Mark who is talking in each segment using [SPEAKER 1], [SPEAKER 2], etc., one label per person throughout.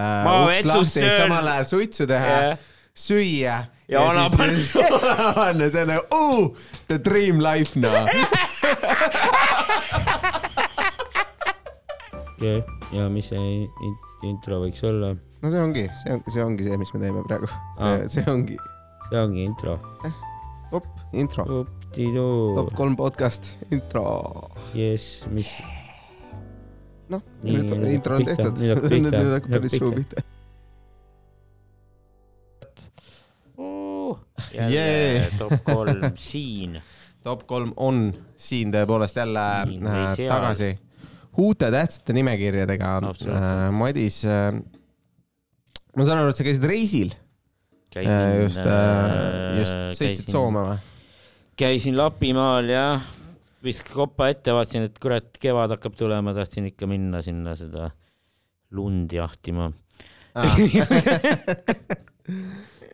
[SPEAKER 1] uh, uks lahti, samal ajal suitsu teha
[SPEAKER 2] Jah.
[SPEAKER 1] süüa
[SPEAKER 2] Ja vana
[SPEAKER 1] siis panna, see on nagu uh, the dream life noh.
[SPEAKER 2] okei, ja mis see in- intro võiks olla?
[SPEAKER 1] no see ongi, see on, see ongi see, mis me teeme praegu. See ongi,
[SPEAKER 2] see ongi intro.
[SPEAKER 1] op, intro, top, kolm podcast, intro.
[SPEAKER 2] jess, mis,
[SPEAKER 1] noh, nüüd on intro on tehtud,
[SPEAKER 2] nüüd hakkab
[SPEAKER 1] päris suu pihta.
[SPEAKER 2] jälle top kolm siin.
[SPEAKER 1] top kolm on siin tõepoolest jälle äh, tagasi uute tähtsate nimekirjadega
[SPEAKER 2] Absoluutselt.
[SPEAKER 1] äh,. Madis äh,, ma saan aru, et sa käisid reisil äh, just äh,, just sõitsid Soome või?
[SPEAKER 2] käisin Lapimaal ja viskasin kopa ette, vaatasin, et kurat, kevad hakkab tulema, tahtsin ikka minna sinna seda lund jahtima.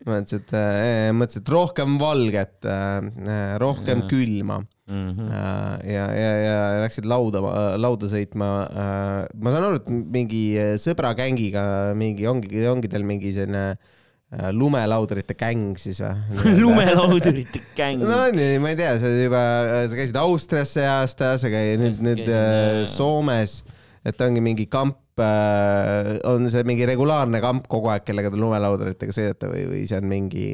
[SPEAKER 1] mõtlesin, et äh,, mõtlesin, et rohkem valget äh,, rohkem
[SPEAKER 2] Jaa.
[SPEAKER 1] külma
[SPEAKER 2] Mhm.
[SPEAKER 1] äh, ja, ja, ja läksid lauda, lauda sõitma äh,. ma saan aru, et mingi sõbra gängiga mingi ongi, ongi teil mingi selline äh, lumelaudurite gäng siis või?
[SPEAKER 2] lumelaudurite gäng.
[SPEAKER 1] no nii, ma ei tea, sa juba, sa käisid Austrias see aasta, sa käid nüüd, nüüd äh,
[SPEAKER 2] äh,
[SPEAKER 1] Soomes, et ongi mingi kamp, on see mingi regulaarne kamp kogu aeg, kellega te lumelauduritega sõidate või, või see on mingi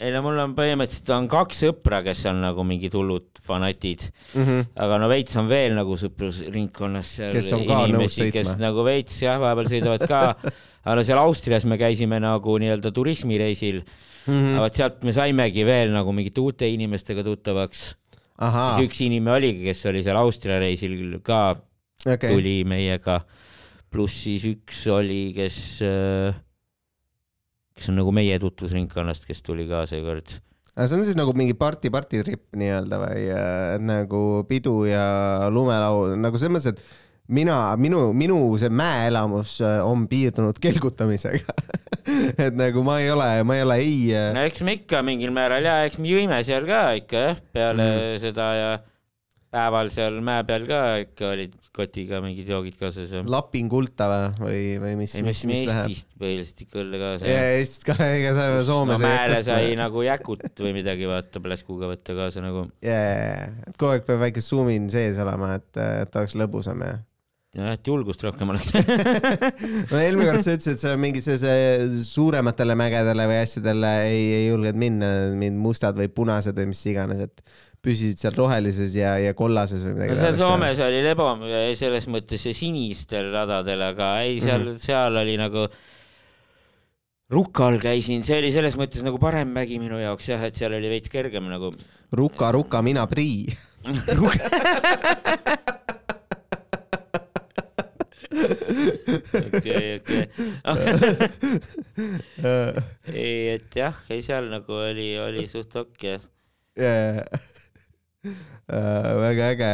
[SPEAKER 2] ei no mul on põhimõtteliselt on kaks sõpra, kes on nagu mingid hullud fanatid,
[SPEAKER 1] mm? -hmm.
[SPEAKER 2] aga no veits on veel nagu sõprusringkonnas seal
[SPEAKER 1] Kes
[SPEAKER 2] inimesi, kes nagu veits jah, vahepeal sõidavad ka. aga no seal Austrias me käisime nagu nii-öelda turismireisil mm. -hmm. vot sealt me saimegi veel nagu mingite uute inimestega tuttavaks. siis, üks inimene oligi, kes oli seal Austria reisil ka okay., tuli meiega, pluss siis üks oli, kes, kes on nagu meie tutvusringkonnast, kes tuli ka seekord.
[SPEAKER 1] see on siis nagu mingi party-party trip nii-öelda või äh, et nagu pidu ja lumelau, nagu selles mõttes, et mina, minu, minu see mäeelamus äh, on piirdunud kelgutamisega et nagu ma ei ole, ma ei ole ei äh,
[SPEAKER 2] no eks me ikka mingil määral ja eks me jõime seal ka ikka jah, peale mm. seda ja päeval seal mäe peal ka ikka olid kotiga mingid joogid kaasas ja.
[SPEAKER 1] lapingulta või, või, või mis,
[SPEAKER 2] ei,
[SPEAKER 1] mis,
[SPEAKER 2] mis? Eestist põhiliselt ikka õlle kaasa
[SPEAKER 1] ja. Eestist ka, ega sa Soomes
[SPEAKER 2] no mäele sai nagu jäkut või midagi vaata pläskuga võtta kaasa nagu.
[SPEAKER 1] jaa, et kogu aeg peab väike sumin sees olema, et, et oleks lõbusam ja
[SPEAKER 2] jah, et julgust rohkem oleks.
[SPEAKER 1] no eelmine kord sa ütlesid, et sa mingi sellise suurematele mägedele või asjadele ei, ei julgenud minna, mingid mustad või punased või mis iganes, et püsisid seal rohelises ja, ja kollases või midagi
[SPEAKER 2] no seal Soomes oli lebo selles mõttes sinistel radadel, aga ei, seal mm. -hmm. seal oli nagu Rukal käisin, see oli selles mõttes nagu parem mägi minu jaoks jah, et seal oli veits kergem nagu.
[SPEAKER 1] Ruka, Ruka, mina prii.
[SPEAKER 2] okei, okei. ei, et jah, ei seal nagu oli, oli suht okei.
[SPEAKER 1] Väga äge,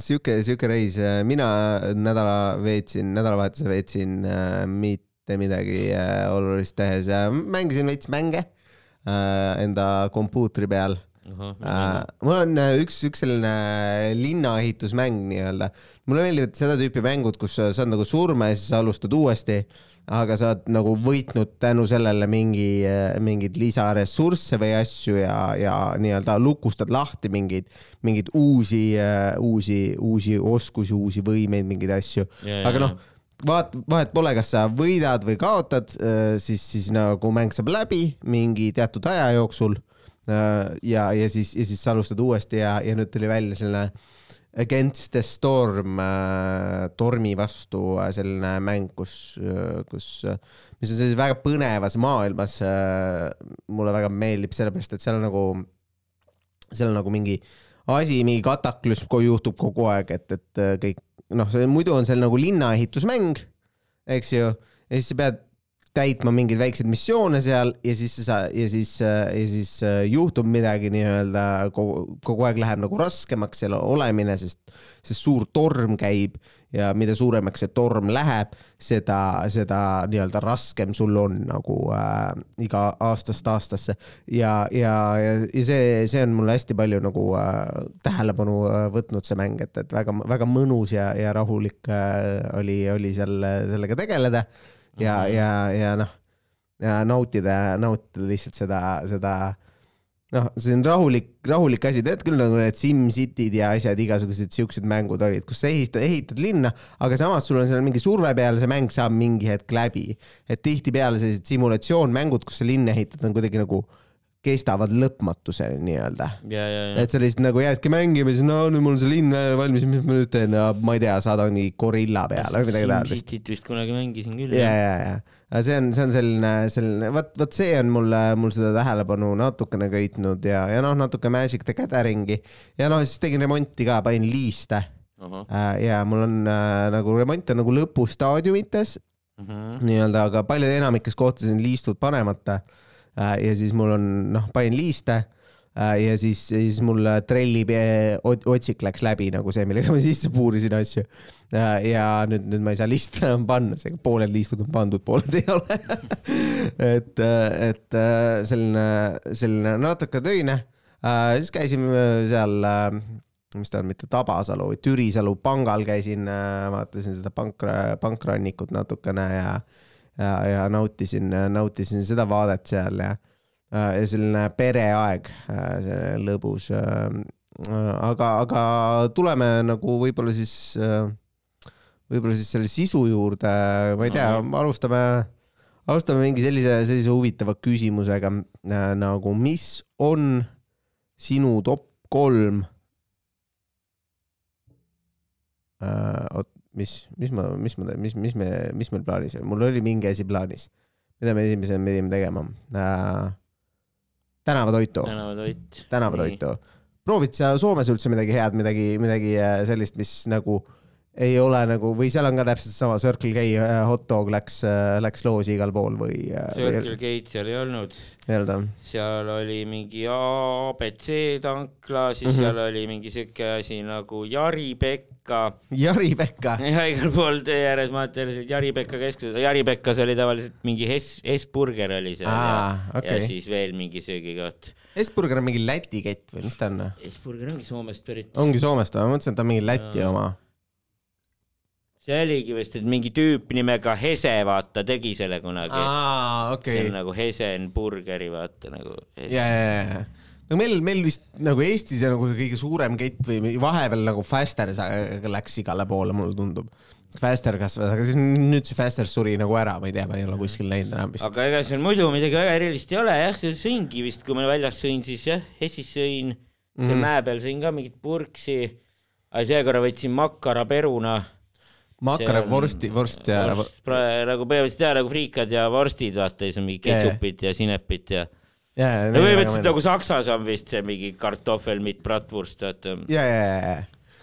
[SPEAKER 1] sihuke, sihuke reis, mina nädala veetsin, nädalavahetuse veetsin äh, mitte midagi äh, olulist tehes, mängisin veits mänge äh, enda kompuutri peal. Äh,. mul on äh, üks, üks selline linnaehitusmäng nii-öelda. mulle meeldivad seda tüüpi mängud, kus sa saad nagu surma ja siis sa alustad uuesti, aga sa oled nagu võitnud tänu sellele mingi, mingeid lisaressursse või asju ja, ja nii-öelda lukustad lahti mingeid, mingeid uusi, uusi, uusi oskusi, uusi võimeid, mingeid asju. aga noh, vaat-, vahet pole, kas sa võidad või kaotad, siis, siis nagu mäng saab läbi mingi teatud aja jooksul. ja, ja siis, ja siis sa alustad uuesti ja, ja nüüd tuli välja selline Against the Storm äh, tormi vastu äh, selline mäng, kus, kus, mis on sellises väga põnevas maailmas äh,. mulle väga meeldib sellepärast, et seal on nagu, seal on nagu mingi asi, mingi kataklüsm juhtub kogu aeg, et, et äh, kõik noh, muidu on seal nagu linnaehitusmäng, eks ju, ja siis sa pead täitma mingeid väikseid missioone seal ja siis sa ja siis ja siis äh, juhtub midagi nii-öelda kogu, kogu aeg läheb nagu raskemaks seal olemine, sest, sest suur torm käib ja mida suuremaks see torm läheb, seda, seda nii-öelda raskem sul on nagu äh, iga aastast aastasse. Ja, ja, ja, ja see, see on mulle hästi palju nagu äh, tähelepanu äh, võtnud see mäng, et, et väga-väga mõnus ja, ja rahulik äh, oli, oli seal sellega tegeleda ja mm, -hmm. ja, ja noh, ja nautida, nautida lihtsalt seda, seda noh, see on rahulik, rahulik asi, tead küll nagu need SimCity'd ja asjad, igasugused siuksed mängud olid, kus sa ehitad, ehitad linna, aga samas sul on seal mingi surve peal, see mäng saab mingi hetk läbi. et tihtipeale sellised simulatsioonmängud, kus sa linna ehitad, on kuidagi nagu kestavad lõpmatuseni nii-öelda. et sa lihtsalt nagu jäädki mängima, siis no nüüd mul on see linn valmis, mis ma nüüd teen, ma ei tea, saadan mingi gorilla peale või midagi taolist.
[SPEAKER 2] SimCityt vist kunagi mängisin küll.
[SPEAKER 1] ja, ja, ja, aga see on, see on selline, selline, vot, vot see on mulle, mul seda tähelepanu natukene köitnud ja, ja noh, natuke Magic the Gathering'i ja noh, siis tegin remonti ka, panin liiste. -huh. ja mul on äh, nagu remont on nagu lõpustaadiumites uh -huh. nii-öelda, aga paljude enamikes kohtades on liistud panemata Äh, ja siis mul on, noh, panin liiste äh, ja siis, siis mul trelli otsik läks läbi nagu see, millega ma sisse puurisin asju. Äh, ja nüüd, nüüd ma ei saa liste enam panna, seega pooled liistud on pandud, pooled ei ole et, et selline, selline natuke töine. siis käisime seal, mis ta on, mitte Tabasalu, Türisalu pangal käisin, vaatasin seda pank, pankrannikut natukene ja ja, ja nautisin, nautisin seda vaadet seal ja, ja selline pereaeg, selline lõbus. aga, aga tuleme nagu võib-olla siis, võib-olla siis selle sisu juurde, ma ei tea, alustame, alustame mingi sellise, sellise huvitava küsimusega nagu, mis on sinu top kolm oot, mis, mis ma, mis ma, mis, mis me, mis meil plaanis oli, mul oli mingi asi plaanis, mida me esimesena pidime tegema äh,. tänavatoitu.
[SPEAKER 2] tänavatoit.
[SPEAKER 1] tänavatoitu. proovid sa Soomes üldse midagi head, midagi, midagi äh, sellist, mis nagu ei ole nagu või seal on ka täpselt sama Circle K äh, hot dog läks, äh, läks loosi igal pool või?
[SPEAKER 2] Circle K-d seal ei olnud. seal oli mingi abc tankla, siis mm -hmm. seal oli mingi siuke asi nagu Jari-Pekk Pekka.
[SPEAKER 1] Jari-Pekka.
[SPEAKER 2] ja igal pool tee ääres vaata Jari-Pekka keskuses, Jari-Pekkas oli tavaliselt mingi Hess, Hesburger oli seal Aa, ja, okay. ja siis veel mingi söögikoht.
[SPEAKER 1] Hesburger on mingi Läti kett või mis ta on?
[SPEAKER 2] Hesburger ongi Soomest pärit.
[SPEAKER 1] ongi Soomest või, ma mõtlesin, et ta on mingi Läti ja. oma
[SPEAKER 2] see oligi vist, et mingi tüüp nimega Hese, vaata, tegi selle kunagi.
[SPEAKER 1] Okay.
[SPEAKER 2] see on nagu Hesen burgeri, vaata nagu.
[SPEAKER 1] ja, ja, ja no meil, meil vist nagu Eestis ja nagu kõige suurem kett või vahepeal nagu Faster läks igale poole, mulle tundub. Faster kasvas, aga siis nüüd see Faster suri nagu ära, ma ei tea, ma ei ole kuskil näinud enam vist.
[SPEAKER 2] aga ega seal muidu midagi väga erilist ei ole jah, seal sõingi vist, kui ma väljas sõin, siis jah, Hessis sõin mm, seal mäe peal sõin ka mingit purksi. aga seekord võtsin makaraperuna
[SPEAKER 1] makara, vorsti, vorst ja.
[SPEAKER 2] nagu põhimõtteliselt ja nagu friikad ja vorstid, vaata, siis on mingi ketšupit ja sinepit ja
[SPEAKER 1] yeah,.
[SPEAKER 2] no põhimõtteliselt nagu Saksas on vist see mingi kartoffel mit bratwurst, vaata.
[SPEAKER 1] ja, ja, ja, ja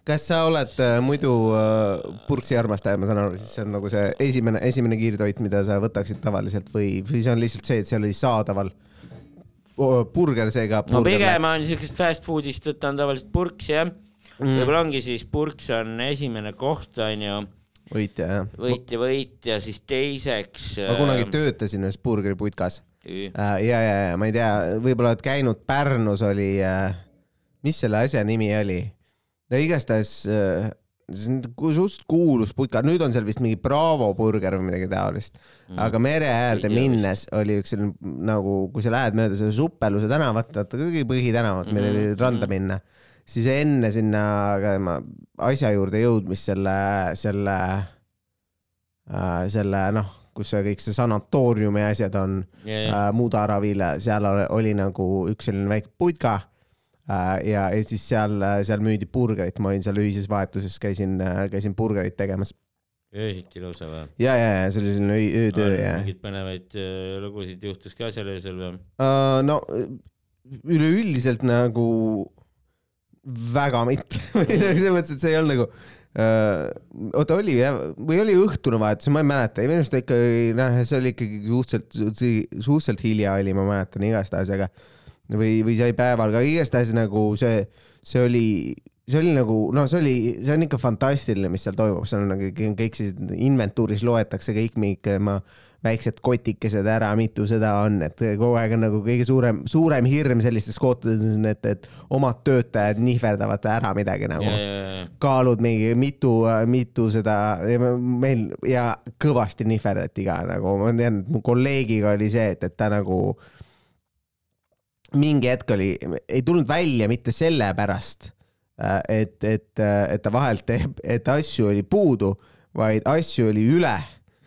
[SPEAKER 1] kas sa oled äh, muidu äh, purksi armastaja, ma saan aru, siis see on nagu see esimene, esimene kiirtoit, mida sa võtaksid tavaliselt või, või see on lihtsalt see, et seal oli saadaval burger seega.
[SPEAKER 2] no pigem on siukest fast food'ist võtan tavaliselt purksi jah mm.. võib-olla ongi siis purks on esimene koht, onju
[SPEAKER 1] võitja jah.
[SPEAKER 2] võitja, võitja, siis teiseks.
[SPEAKER 1] ma kunagi äh, töötasin ühes burgeriputkas Äh, ja, ja, ja ma ei tea, võib-olla oled käinud Pärnus oli, äh, mis selle asja nimi oli? no igastahes äh, see on suht kuulus putka, nüüd on seal vist mingi Bravo burger või midagi taolist mm.. aga mere äärde minnes oli üks selline nagu, kui sa lähed mööda seda Suppeluse tänavat, vaata kõige põhitänavat, meil oli mm -hmm. Siis enne sinna asja juurde jõudmist selle, selle äh,, selle noh kus see kõik see sanatooriumi asjad on yeah,, yeah. äh, Mudaravil, seal oli nagu üks selline väike putka äh,. ja, ja siis seal, seal müüdi burgerit, ma olin seal ühises vahetuses, käisin, käisin burgerit tegemas.
[SPEAKER 2] öösiti lausa või?
[SPEAKER 1] ja, ja, ja see oli selline öötöö ja.
[SPEAKER 2] mingeid põnevaid lugusid juhtus ka seal öösel või
[SPEAKER 1] no üleüldiselt nagu väga mitte. Või nagu selles mõttes, et see ei olnud nagu oota oli jah, või oli õhtune vahetus, ma ei mäleta, minu arust ikka noh, see oli ikkagi suhteliselt, suhteliselt hilja oli, ma mäletan igastahes, aga või, või sai päeval, aga igastahes nagu see, see oli, see oli nagu, no see oli, see on ikka fantastiline, mis seal toimub, seal on nagu kõik sellised inventuuris loetakse kõik mingid ma väiksed kotikesed ära, mitu seda on, et kogu aeg on nagu kõige suurem, suurem hirm sellistes kohtades on, et, et omad töötajad nihverdavad ära midagi nagu. kaalud mingi mitu, mitu seda, meil ja kõvasti nihverdati ka nagu, ma tean, et mu kolleegiga oli see, et, et ta nagu mingi hetk oli, ei tulnud välja mitte sellepärast, et, et, et ta vahelt teeb, et asju oli puudu, vaid asju oli üle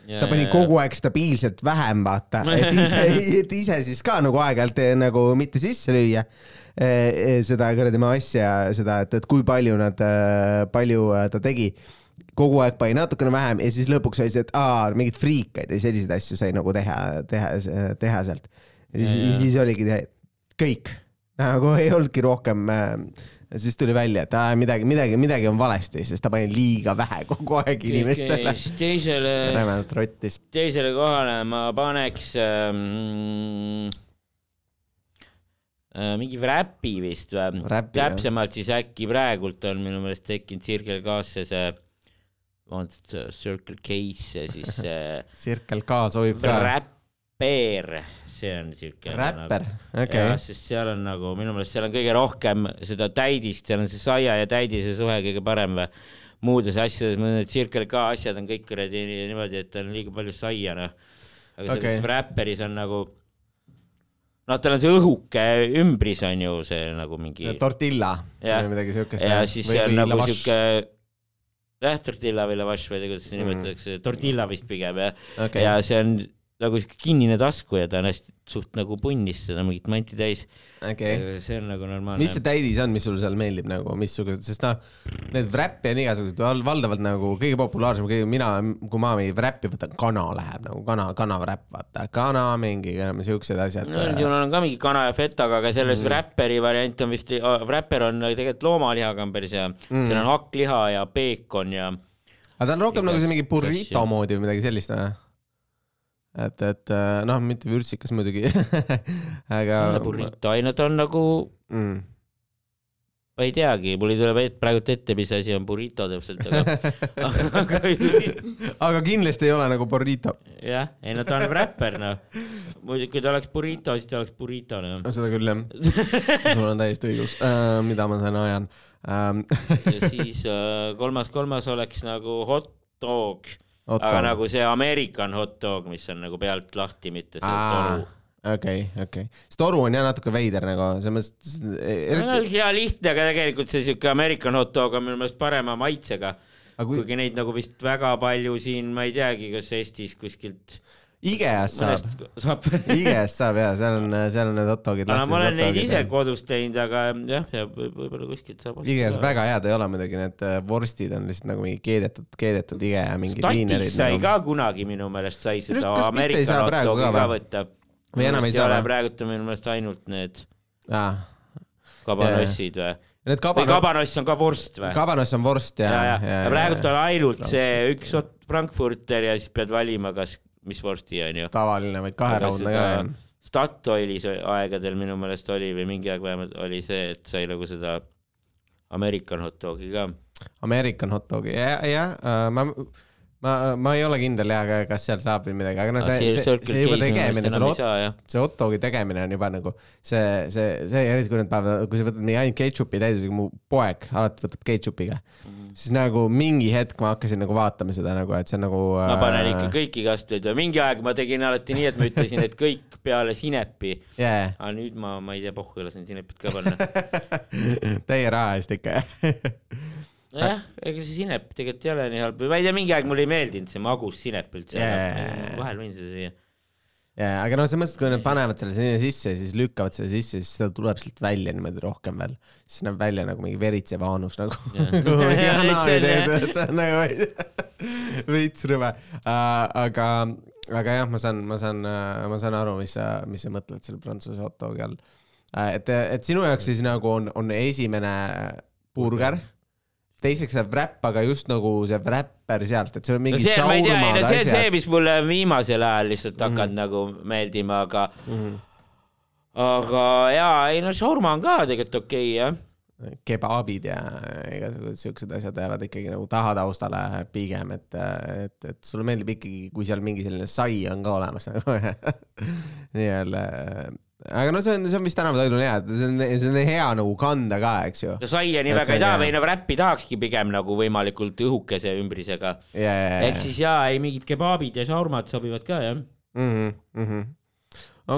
[SPEAKER 1] ta pani kogu aeg stabiilselt vähem, vaata, et ise, et ise siis ka nagu aeg-ajalt eh, nagu mitte sisse lüüa eh, eh, seda kuradi asja, seda, et, et kui palju nad, palju ta tegi. Kogu aeg pani natukene vähem ja siis lõpuks oli see, et aa, mingeid friikaid ja selliseid asju sai nagu teha, teha, teha sealt. ja siis, siis oligi kõik, nagu ei olnudki rohkem äh, ja siis tuli välja, et aa, midagi, midagi, midagi on valesti, sest ta pani liiga vähe kogu aeg inimestele.
[SPEAKER 2] teisele, teisele kohale ma paneks ähm, äh, mingi räpi vist või? täpsemalt jah. siis äkki praegult on minu meelest tekkinud Circle K-sse see, vabandust, Circle K-sse siis äh,
[SPEAKER 1] Circle K sobib ka.
[SPEAKER 2] Räpper see on siuke.
[SPEAKER 1] räpper nagu,, okei
[SPEAKER 2] sest seal on nagu minu meelest seal on kõige rohkem seda täidist, seal on see saia ja täidise suhe kõige parem või muudes asjades, need Circle K asjad on kõik kuradi niimoodi, et on liiga palju saia noh. aga okay. selles räpperis on nagu noh, tal on see õhuke ümbris on ju see nagu mingi.
[SPEAKER 1] tortilla või midagi siukest.
[SPEAKER 2] ja siis see on nagu siuke jah, tortilla või lavash või kuidas seda nimetatakse mm., tortilla vist pigem jah okay., ja see on nagu sihuke kinnine tasku ja ta on hästi suht nagu punnis seda mingit manti täis
[SPEAKER 1] okay..
[SPEAKER 2] see on nagu normaalne.
[SPEAKER 1] mis see täidis on, mis sulle seal meeldib nagu, missugused, sest noh, need räppi on igasugused, valdavalt nagu kõige populaarsem, kõige mina, kui ma mingi räppi võtan, kana läheb nagu kana, kanaräpp, vaata, kana mingi siuksed asjad.
[SPEAKER 2] no üldjuhul on ka mingi kana ja fetaga, aga selles mm. räpperi variant on vist, räpper on tegelikult loomalihaga on päris hea mm., seal on hakkliha ja peekon ja.
[SPEAKER 1] aga ta on rohkem nagu see mingi burrito moodi või midagi sellist või? Et, et äh, noh, mitte vürtsikas muidugi aga.
[SPEAKER 2] burrito, ta on nagu mm., ma ei teagi, mul ei tule praegu ette, mis asi on burrito täpselt, aga
[SPEAKER 1] aga aga kindlasti ei ole nagu burrito.
[SPEAKER 2] jah, ei no ta on räpper noh. muidu, kui ta oleks burrito, siis ta oleks burrito noh.
[SPEAKER 1] seda küll jah sul on täiesti õigus uh,, mida ma täna ajan
[SPEAKER 2] um. ja siis uh, kolmas, kolmas oleks nagu hot dog aga nagu see American hot dog, mis on nagu pealt lahti, mitte see toru
[SPEAKER 1] okei okay,, okei okay., see toru on jah natuke veider nagu, selles mõttes
[SPEAKER 2] eriti.... no hea lihtne, aga tegelikult see siuke American hot dog on minu meelest parema maitsega. Kui... kuigi neid nagu vist väga palju siin, ma ei teagi, kas Eestis kuskilt
[SPEAKER 1] IKEA-st saab, saab. IKEA-st saab ja seal on, seal on need hot dogid.
[SPEAKER 2] ma olen neid ise kodus teinud, aga jah, ja võib-olla kuskilt saab.
[SPEAKER 1] IKEA-s väga head ei ole muidugi, need äh, vorstid on lihtsalt nagu mingi keedetud, keedetud IKEA mingid
[SPEAKER 2] liinerid. sai nagu... ka kunagi minu meelest sai seda Ameerika hot dogi ka võtta.
[SPEAKER 1] või enam ei saa või?
[SPEAKER 2] praegult on minu meelest ainult need ah. kabanossid või? Need kabano... või kabanoss on ka vorst või?
[SPEAKER 1] kabanoss on vorst ja, ja,
[SPEAKER 2] ja, ja praegult on ainult see üks Frankfurter ja siis pead valima, kas mis vorsti on ju.
[SPEAKER 1] tavaline, vaid kaheraudne ka on.
[SPEAKER 2] Statoilis aegadel minu meelest oli või mingi aeg vähemalt oli see, et sai nagu seda American hot dogi ka.
[SPEAKER 1] American hot dogi ja, jah äh,, ma ma, ma ei ole kindel jah, kas seal saab või midagi, aga no see, see, see juba tegemine, see hot, see hot dogi tegemine on juba nagu see, see, see eriti kui need päevad, kui sa võtad mingi ainult ketšupi täis, mu poeg alati võtab ketšupiga. Mm, -hmm. siis nagu mingi hetk ma hakkasin nagu vaatama seda nagu, et see nagu.
[SPEAKER 2] ma panen äh... ikka kõiki kastmeid või mingi aeg ma tegin alati nii, et ma ütlesin, et kõik peale sinepi.
[SPEAKER 1] Yeah..
[SPEAKER 2] aga nüüd ma, ma ei tea, pohhu lasen sinepit ka panna.
[SPEAKER 1] Täie raha eest ikka
[SPEAKER 2] nojah, ega see sinep tegelikult ei ole nii halb. Ma ei tea, mingi aeg mulle ei meeldinud see magus sinep üldse. Yeah., vahel võin seda süüa.
[SPEAKER 1] jaa, aga noh, selles mõttes, kui nad panevad selle sinna sisse, siis lükkavad selle sisse, siis seda tuleb sealt välja niimoodi rohkem veel. siis näeb välja nagu mingi veritsev aanus nagu. On nagu veits rõve. Aga, aga jah, ma saan, ma saan, ma saan aru, mis sa, mis sa mõtled selle prantsuse hot dogi all. Uh,. et, et sinu jaoks siis nagu on, on esimene burger teiseks see wrap, aga just nagu see wrapper sealt, et see on
[SPEAKER 2] no
[SPEAKER 1] mingi
[SPEAKER 2] see, ma ei tea, ei no see on see, mis mulle viimasel ajal lihtsalt hakanud nagu meeldima, aga,
[SPEAKER 1] Mhm.
[SPEAKER 2] aga jaa, ei no šaurma on ka tegelikult okei jah.
[SPEAKER 1] kebaabid ja igasugused siuksed asjad jäävad ikkagi nagu tahataustale pigem, et, et, et sulle meeldib ikkagi, kui seal mingi selline sai on ka olemas nii-öelda. Aga no see on, see on vist tänavatoidul hea, et see on, see on hea nagu kanda ka, eks ju.
[SPEAKER 2] no saia nii väga ei taha
[SPEAKER 1] on
[SPEAKER 2] või
[SPEAKER 1] hea.
[SPEAKER 2] no räppi tahakski pigem nagu võimalikult õhukese ümbrisega.
[SPEAKER 1] ja, ja,
[SPEAKER 2] ehk siis jaa, ei mingid kebaabid ja šaurmad sobivad ka jah.
[SPEAKER 1] ja.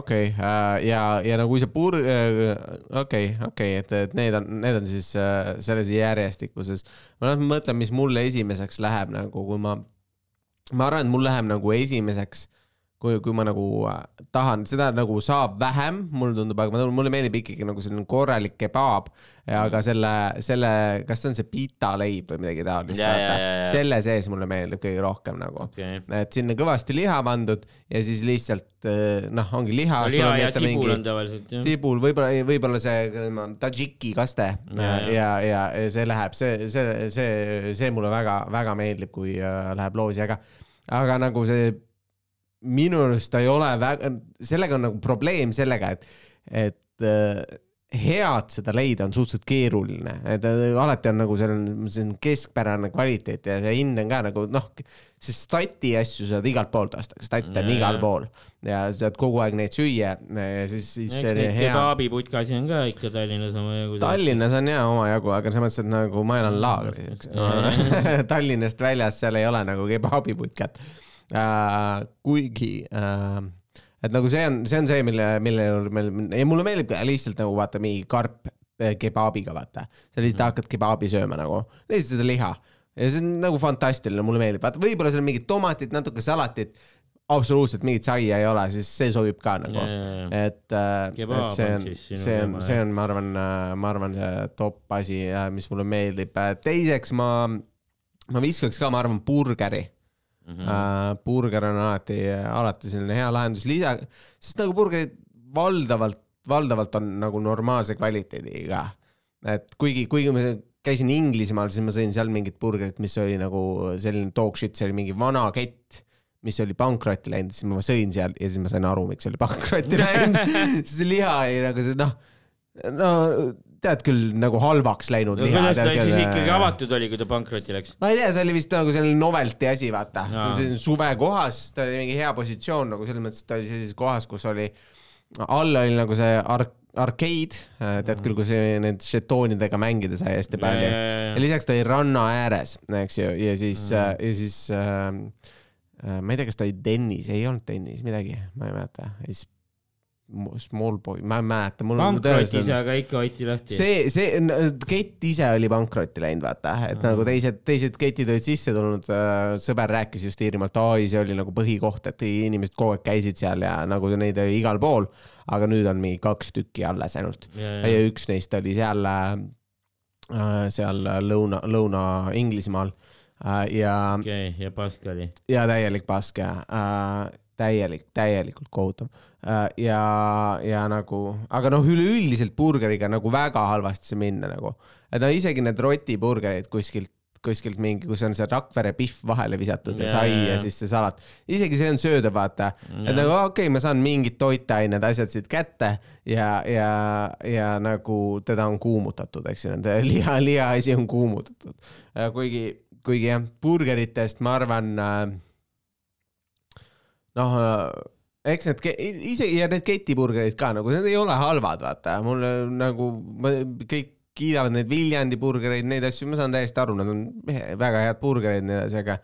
[SPEAKER 1] okei, ja, ja no kui see pur-, okei, okei, et, et need on, need on siis äh, selles järjestikuses. ma noh, mõtlen, mis mulle esimeseks läheb nagu, kui ma, ma arvan, et mul läheb nagu esimeseks, kui, kui ma nagu äh, tahan, seda nagu saab vähem, mulle tundub, aga ma- mulle meeldib ikkagi nagu selline korralik kebaab. aga selle, selle, kas see on see pita leib või midagi taolist,
[SPEAKER 2] Ja, ja, ja, ja.
[SPEAKER 1] selle sees mulle meeldib kõige rohkem nagu
[SPEAKER 2] okei.
[SPEAKER 1] et sinna kõvasti liha pandud ja siis lihtsalt eh, noh, ongi liha.
[SPEAKER 2] liha ja sibul on tavaliselt jah.
[SPEAKER 1] sibul, võib-olla, võib-olla see no, tadžiki kaste ja,
[SPEAKER 2] Ja,
[SPEAKER 1] ja, ja, ja, ja see läheb, see, see, see, see mulle väga-väga meeldib, kui äh, läheb loosi, aga, aga nagu see minu arust ta ei ole väga, sellega on nagu probleem sellega, et, et äh, head seda leida on suhteliselt keeruline, et äh, alati on nagu selline, selline keskpärane kvaliteet ja see hind on ka nagu noh, sest stati asju saad igalt poolt osta, stat on
[SPEAKER 2] Ja,
[SPEAKER 1] igal pool ja saad kogu aeg neid süüa ja siis, siis
[SPEAKER 2] eks
[SPEAKER 1] see
[SPEAKER 2] neid
[SPEAKER 1] hea.
[SPEAKER 2] kebaabiputkasid on ka ikka Tallinnas omajagu.
[SPEAKER 1] Tallinnas on jaa omajagu, aga selles mõttes, et nagu ma elan laagris, eks. Tallinnast väljas seal ei ole nagu kebaabiputkat äh,. kuigi äh,, et nagu see on, see on see, mille, mille juurde meil, ja mulle meeldib lihtsalt nagu vaata mingi karp äh, kebaabiga, vaata. sa lihtsalt hakkad kebaabi sööma nagu, lihtsalt seda liha ja see on nagu fantastiline, mulle meeldib, vaata võib-olla seal mingit tomatit, natuke salatit, absoluutselt mingit saia ei ole, siis see sobib ka nagu et,
[SPEAKER 2] Kebaab
[SPEAKER 1] et see
[SPEAKER 2] on
[SPEAKER 1] see on see on, ma arvan, ma arvan, see top asi, mis mulle meeldib. teiseks ma, ma viskaks ka, ma arvan, burgeri. mm. -hmm. burger on alati, alati selline hea lahendus, lisa, sest nagu burgerid valdavalt, valdavalt on nagu normaalse kvaliteediga. et kuigi, kuigi ma käisin Inglismaal, siis ma sõin seal mingit burgerit, mis oli nagu selline dog shit, see oli mingi vana kett mis oli pankrotti läinud, siis ma sõin seal ja siis ma sain aru, miks oli pankrotti läinud. see liha oli nagu see noh, no tead küll nagu halvaks läinud
[SPEAKER 2] no
[SPEAKER 1] liha.
[SPEAKER 2] kuidas ta siis ikkagi avatud oli, kui ta pankrotti läks?
[SPEAKER 1] ma ei tea, see oli vist nagu selline novelty asi, vaata
[SPEAKER 2] Jaa..
[SPEAKER 1] suvekohas, ta oli mingi hea positsioon nagu selles mõttes, et ta oli sellises kohas, kus oli, all oli nagu see ark-, arcade, tead küll, kus need žetoonidega mängida sai hästi palju. ja lisaks ta oli ranna ääres, eks ju, ja siis mm., ja siis äh, ma ei tea, kas ta oli tennis, ei olnud tennis, midagi, ma ei mäleta. Small boy, ma ei mäleta, mul on
[SPEAKER 2] pankrotis, aga ikka hoiti lahti.
[SPEAKER 1] see, see, kett ise oli pankrotti läinud, vaata, et
[SPEAKER 2] Mm.
[SPEAKER 1] nagu teised, teised ketid olid sisse tulnud. sõber rääkis just Iirimaalt, oi, see oli nagu põhikoht, et inimesed kogu aeg käisid seal ja nagu neid oli igal pool. aga nüüd on mingi kaks tükki alles ainult ja üks neist oli seal, seal lõuna, Lõuna-Inglismaal ja,
[SPEAKER 2] okei, ja pask oli.
[SPEAKER 1] ja täielik pask ja äh, täielik, täielikult kohutav äh,. ja, ja nagu, aga noh, üleüldiselt burgeriga nagu väga halvasti see minna nagu, et no isegi need rotiburgerid kuskilt kuskilt mingi, kus on see Rakvere pihv vahele visatud ja, ja sai ja, siis see salat, isegi see on söödav, vaata. et
[SPEAKER 2] Jaa.
[SPEAKER 1] nagu okei okay,, ma saan mingid toitained, asjad siit kätte ja, ja, ja nagu teda on kuumutatud, eks ju, nende liha, lihaasi on kuumutatud. kuigi, kuigi jah, burgeritest ma arvan äh, noh, eks need ke- ise ja need ketiburgerid ka nagu need ei ole halvad, vaata, mulle nagu ma, kõik kiidavad neid Viljandi burgereid, neid asju, ma saan täiesti aru, nad on väga head burgerid ja nii edasi, aga,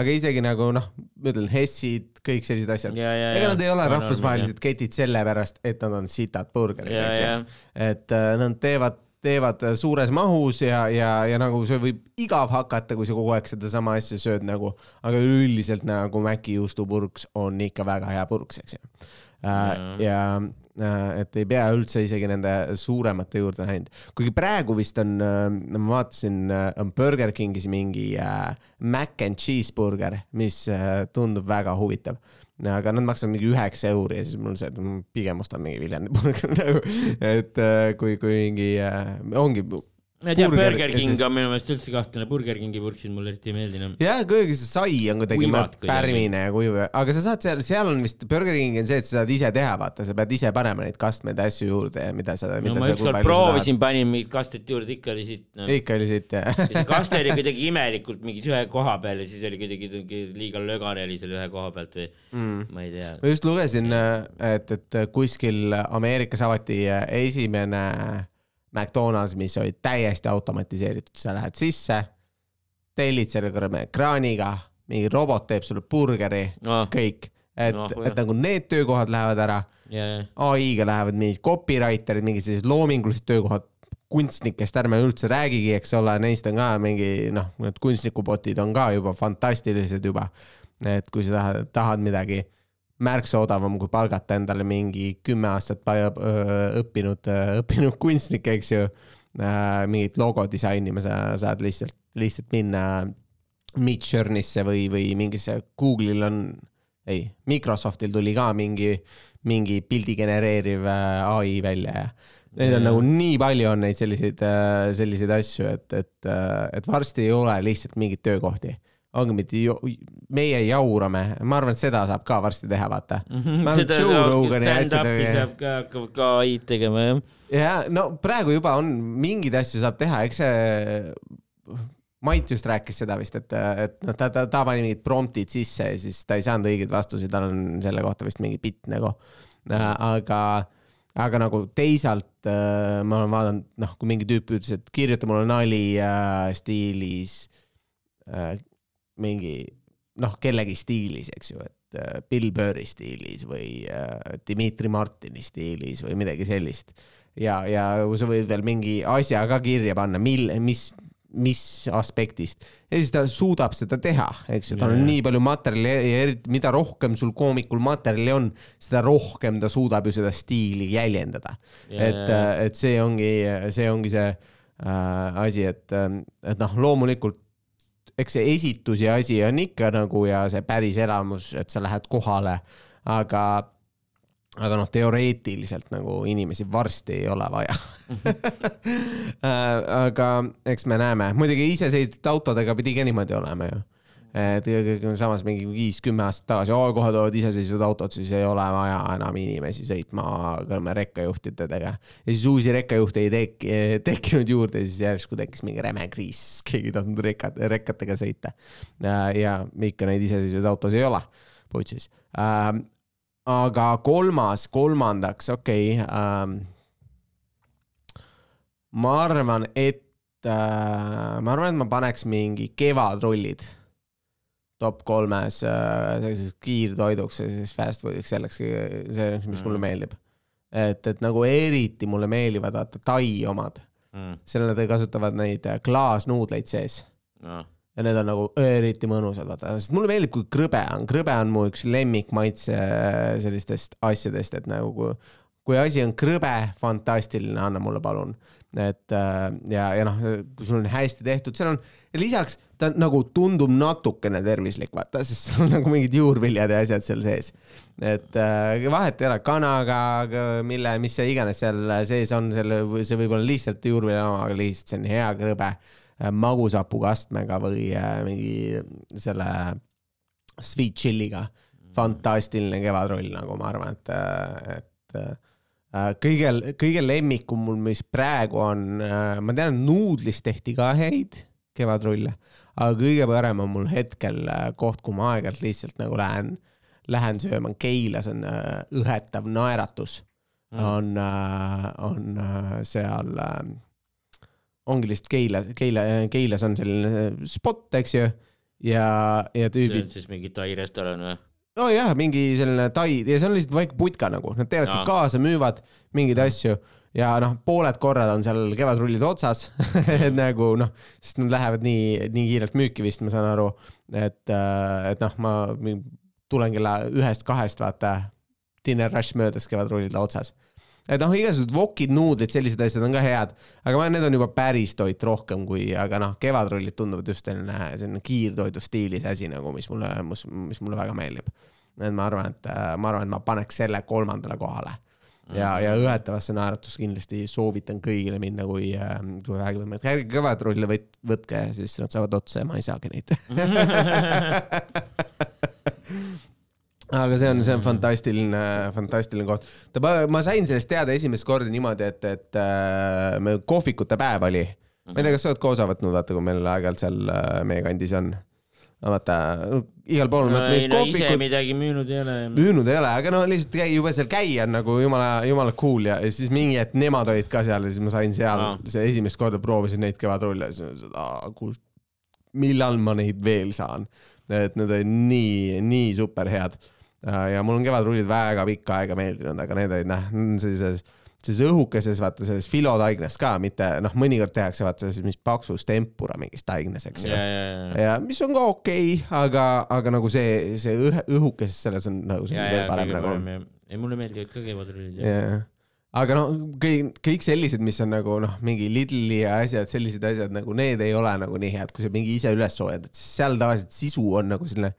[SPEAKER 1] aga isegi nagu noh, ma ütlen Hessid, kõik sellised asjad. ega nad ei ole rahvusvahelised ketid sellepärast, et nad on sitad burgerid, eks ju. et äh, nad teevad, teevad äh, suures mahus ja, ja, ja nagu see võib igav hakata, kui sa kogu aeg sedasama asja sööd nagu, aga üldiselt nagu Maci juustupurks on ikka väga hea purks, eks ju. ja äh, et ei pea üldse isegi nende suuremate juurde läinud, kuigi praegu vist on, ma vaatasin, on Burger Kingis mingi äh, mac and cheese burger, mis äh, tundub väga huvitav aga nad maksavad mingi üheksa euri ja siis mul see, et pigem ostan mingi Viljandi burgeri nagu, et äh, kui, kui mingi äh, ongi
[SPEAKER 2] ma ei tea,
[SPEAKER 1] Burger
[SPEAKER 2] King on minu meelest üldse kahtlane, Burger Kingi purksid mulle eriti ei meeldinud.
[SPEAKER 1] jah, kuidagi see sai on kuidagi pärmine ja kuiv, aga sa saad seal, seal on vist Burger King on see, et sa saad ise teha, vaata, sa pead ise panema neid kastmeid ja asju juurde ja mida sa,
[SPEAKER 2] no ma ükskord proovisin, panin mingit kastet juurde, ikka oli siit no..
[SPEAKER 1] ikka oli siit jah
[SPEAKER 2] see kaste oli kuidagi imelikult mingis ühe koha peal ja siis oli kuidagi liiga lögane oli seal ühe koha pealt või
[SPEAKER 1] mm..
[SPEAKER 2] ma ei tea.
[SPEAKER 1] ma just lugesin, et, et kuskil Ameerikas avati esimene McDonalds, mis oli täiesti automatiseeritud, sa lähed sisse, tellid selle kõrve ekraaniga, mingi robot teeb sulle burgeri,
[SPEAKER 2] noh,
[SPEAKER 1] kõik, et no,, et nagu need töökohad lähevad ära,
[SPEAKER 2] ja,
[SPEAKER 1] ai-ga lähevad mingid copywriter'id, mingid sellised loomingulised töökohad, kunstnikest ärme üldse räägigi, eks ole, neist on ka mingi noh, need kunstnikupotid on ka juba fantastilised juba. et kui sa tahad, tahad midagi märksa odavam kui palgata endale mingi kümme aastat õppinud, õppinud kunstnik, eks ju. mingit logo disainima sa saad lihtsalt, lihtsalt minna Midjourney'sse või, või mingisse Google'il on, ei, Microsoftil tuli ka mingi, mingi pildi genereeriv äh, ai välja ja neid on nagu nii palju on neid selliseid, selliseid asju, et, et, et varsti ei ole lihtsalt mingeid töökohti. Ongi meie jaurame, ma arvan, et seda saab ka varsti teha, vaata. Rogani asjadega-
[SPEAKER 2] saab ka, hakkab ka ai-d tegema jah.
[SPEAKER 1] ja no praegu juba on mingeid asju saab teha, eks see. Mait just rääkis seda vist, et, et noh, ta, ta, ta pani mingid promptid sisse ja siis ta ei saanud õigeid vastuseid, tal on selle kohta vist mingi bitt nagu. aga, aga nagu teisalt äh, ma olen vaadanud, noh, kui mingi tüüp ütles, et kirjuta mulle nali äh, stiilis äh, mingi noh, kellegi stiilis, eks ju, et äh, Bill Burri stiilis või äh, Dmitri Martini stiilis või midagi sellist. ja, ja sa võid veel mingi asja ka kirja panna, mil, mis, mis aspektist ja siis ta suudab seda teha, eks ju, tal on
[SPEAKER 2] Jaa.
[SPEAKER 1] nii palju materjali ja eriti, mida rohkem sul koomikul materjali on, seda rohkem ta suudab ju seda stiili jäljendada. et, et see ongi, see ongi see äh, asi, et, et noh, loomulikult eks see esituse asi on ikka nagu ja see päris elamus, et sa lähed kohale, aga, aga noh, teoreetiliselt nagu inimesi varsti ei ole vaja. aga eks me näeme, muidugi iseseisvate autodega pidi ka niimoodi olema ju et samas mingi viis-kümme aastat tagasi, kohe tulevad iseseisvad autod, siis ei ole vaja enam inimesi sõitma kõrme rekkajuhtidega. ja siis uusi rekkajuhte ei tek-, tekkinud juurde, siis järsku tekkis mingi räme kriis, keegi ei tahtnud rekad, rekkatega sõita. ja ikka neid iseseisvaid autosid ei ole, putsis. aga kolmas, kolmandaks, okei okay, ma arvan, et äh,, ma arvan, et ma paneks mingi kevadrullid top kolmes äh, selliseks kiirtoiduks ja siis fast food'iks selleks, see, mis mulle
[SPEAKER 2] Mm.
[SPEAKER 1] meeldib. et, et nagu eriti mulle meeldivad vaata Tai omad,
[SPEAKER 2] mm,
[SPEAKER 1] seal nad kasutavad neid äh, klaasnuudleid sees
[SPEAKER 2] noh,
[SPEAKER 1] ja need on nagu eriti mõnusad, vaata, sest mulle meeldib, kui krõbe on, krõbe on mu üks lemmikmaitse äh, sellistest asjadest, et nagu kui, kui asi on krõbe, fantastiline, anna mulle palun. et ja, ja noh, kui sul on hästi tehtud, seal on, lisaks ta nagu tundub natukene tervislik, vaata, sest seal on nagu mingid juurviljad ja asjad seal sees. et äh, vahet ei ole, kanaga, mille, mis see iganes seal sees on, selle, see võib olla lihtsalt juurvilja oma, aga lihtsalt see on hea krõbe äh, magusapuga astmega või äh, mingi selle sweet chili'ga. fantastiline kevadrull, nagu ma arvan, et, et äh, kõige, kõige lemmikum mul, mis praegu on, ma tean, nuudlist tehti ka häid kevadrulle, aga kõige parem on mul hetkel äh, koht, kui ma aeg-ajalt lihtsalt nagu lähen, lähen sööma, Keilas on äh, õhetav naeratus.
[SPEAKER 2] Mm.
[SPEAKER 1] on, on äh, seal, ongi lihtsalt Keila, Keila, Keilas on selline spot, eks ju, ja, ja
[SPEAKER 2] see
[SPEAKER 1] tüübid
[SPEAKER 2] on siis mingi Tai restoran või?
[SPEAKER 1] nojah, mingi selline tai ja see on lihtsalt väike putka nagu, nad teevadki kaasa, müüvad mingeid asju ja noh, pooled korrad on seal kevadrullid otsas et nagu noh, sest nad lähevad nii, nii kiirelt müüki vist, ma saan aru, et, et noh, ma tulen kella ühest-kahest, vaata, dinner rush möödas kevadrullid otsas. et noh, igasugused wokid, nuudlid, sellised asjad on ka head, aga ma, need on juba päris toit rohkem kui, aga noh, kevadrullid tunduvad just selline, selline kiirtoidu stiilis asi nagu, mis mulle, mis, mis mulle väga meeldib. et ma arvan, et ma arvan, et ma paneks selle kolmandale kohale. ja, ja õetavasse naeratusse kindlasti soovitan kõigile minna, kui, kui vähegi võimalik. ärge kõvatrulle võt-, võtke, siis nad saavad otsa ja ma ei saagi neid. aga see on, see on fantastiline, fantastiline koht. ma sain sellest teada esimest korda niimoodi, et, et äh, meil kohvikute päev oli. ma ei tea, kas sa oled ka osa võtnud, vaata, kui meil aeg-ajalt seal äh, meie kandis on. vaata, igal pool vaata
[SPEAKER 2] ei no ise
[SPEAKER 1] kohvikud,
[SPEAKER 2] midagi müünud ei ole.
[SPEAKER 1] müünud ei ole, aga no lihtsalt käi, juba seal käia on nagu jumala, jumala cool ja, ja siis mingi hetk nemad olid ka seal ja siis ma sain seal
[SPEAKER 2] Aa.
[SPEAKER 1] see esimest korda proovisin neid kevadrulle ja siis ma mõtlesin, et kuule, millal ma neid veel saan. et need olid nii, nii super head. ja mul on kevadrullid väga pikka aega meeldinud, aga need olid noh, sellises, sellises õhukeses, vaata selles filotaignas ka, mitte noh, mõnikord tehakse vaata selles mis paksus tempura mingis taignas, eks ju
[SPEAKER 2] ja, ja, ja,
[SPEAKER 1] ja mis on ka okei okay,, aga, aga nagu see, see õhe, õhukeses selles on nagu see
[SPEAKER 2] ja,
[SPEAKER 1] on
[SPEAKER 2] ja
[SPEAKER 1] veel parem nagu.
[SPEAKER 2] ei, mulle meeldivad ka kevadrullid.
[SPEAKER 1] jah, aga noh, kõik, kõik sellised, mis on nagu noh, mingi Lidli ja asjad, sellised asjad nagu need ei ole nagu nii head, kui sa mingi ise üles soojad, et siis seal tavaliselt sisu on nagu selline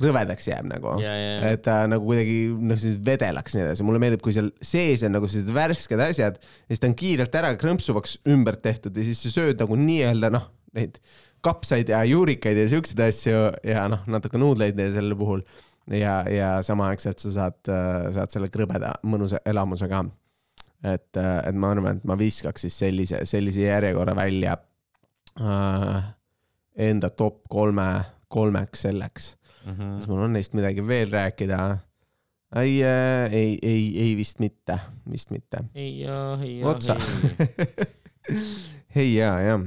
[SPEAKER 1] rõvedaks jääb nagu.
[SPEAKER 2] ja, ja,
[SPEAKER 1] et ta nagu kuidagi noh, siis vedelaks nii edasi, mulle meeldib, kui seal sees on nagu sellised värsked asjad ja siis ta on kiirelt ära krõmpsuvaks ümber tehtud ja siis sa sööd nagu nii-öelda noh, neid kapsaid ja juurikaid ja siukseid asju ja noh, natuke nuudleid selle puhul ja, ja samaaegselt sa saad, saad selle krõbeda mõnusa elamuse ka. et, et ma arvan, et ma viskaks siis sellise, sellise järjekorra välja äh, enda top kolme, kolmeks selleks
[SPEAKER 2] Mhm.
[SPEAKER 1] kas mul on neist midagi veel rääkida? ei, ei, ei, ei vist mitte, vist mitte.
[SPEAKER 2] ei ja, ei ja,
[SPEAKER 1] Otsa.
[SPEAKER 2] ei.
[SPEAKER 1] ja, ja.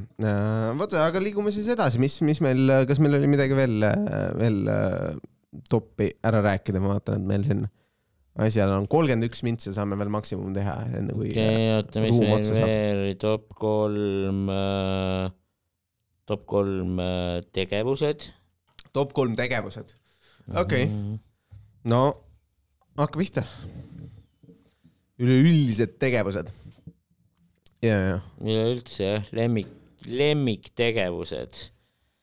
[SPEAKER 1] vot, aga liigume siis edasi, mis, mis meil, kas meil oli midagi veel, veel äh, toppi ära rääkida, ma vaatan, et meil siin asjal on kolmkümmend üks mintsi, saame veel maksimum teha, enne kui
[SPEAKER 2] okei, oota, mis meil veel oli, top kolm, top kolm äh, tegevused.
[SPEAKER 1] Top kolm tegevused. Okei.
[SPEAKER 2] Mhm.
[SPEAKER 1] no hakka pihta. üleüldised tegevused. ja, ja
[SPEAKER 2] üleüldse jah, lemmik, lemmiktegevused.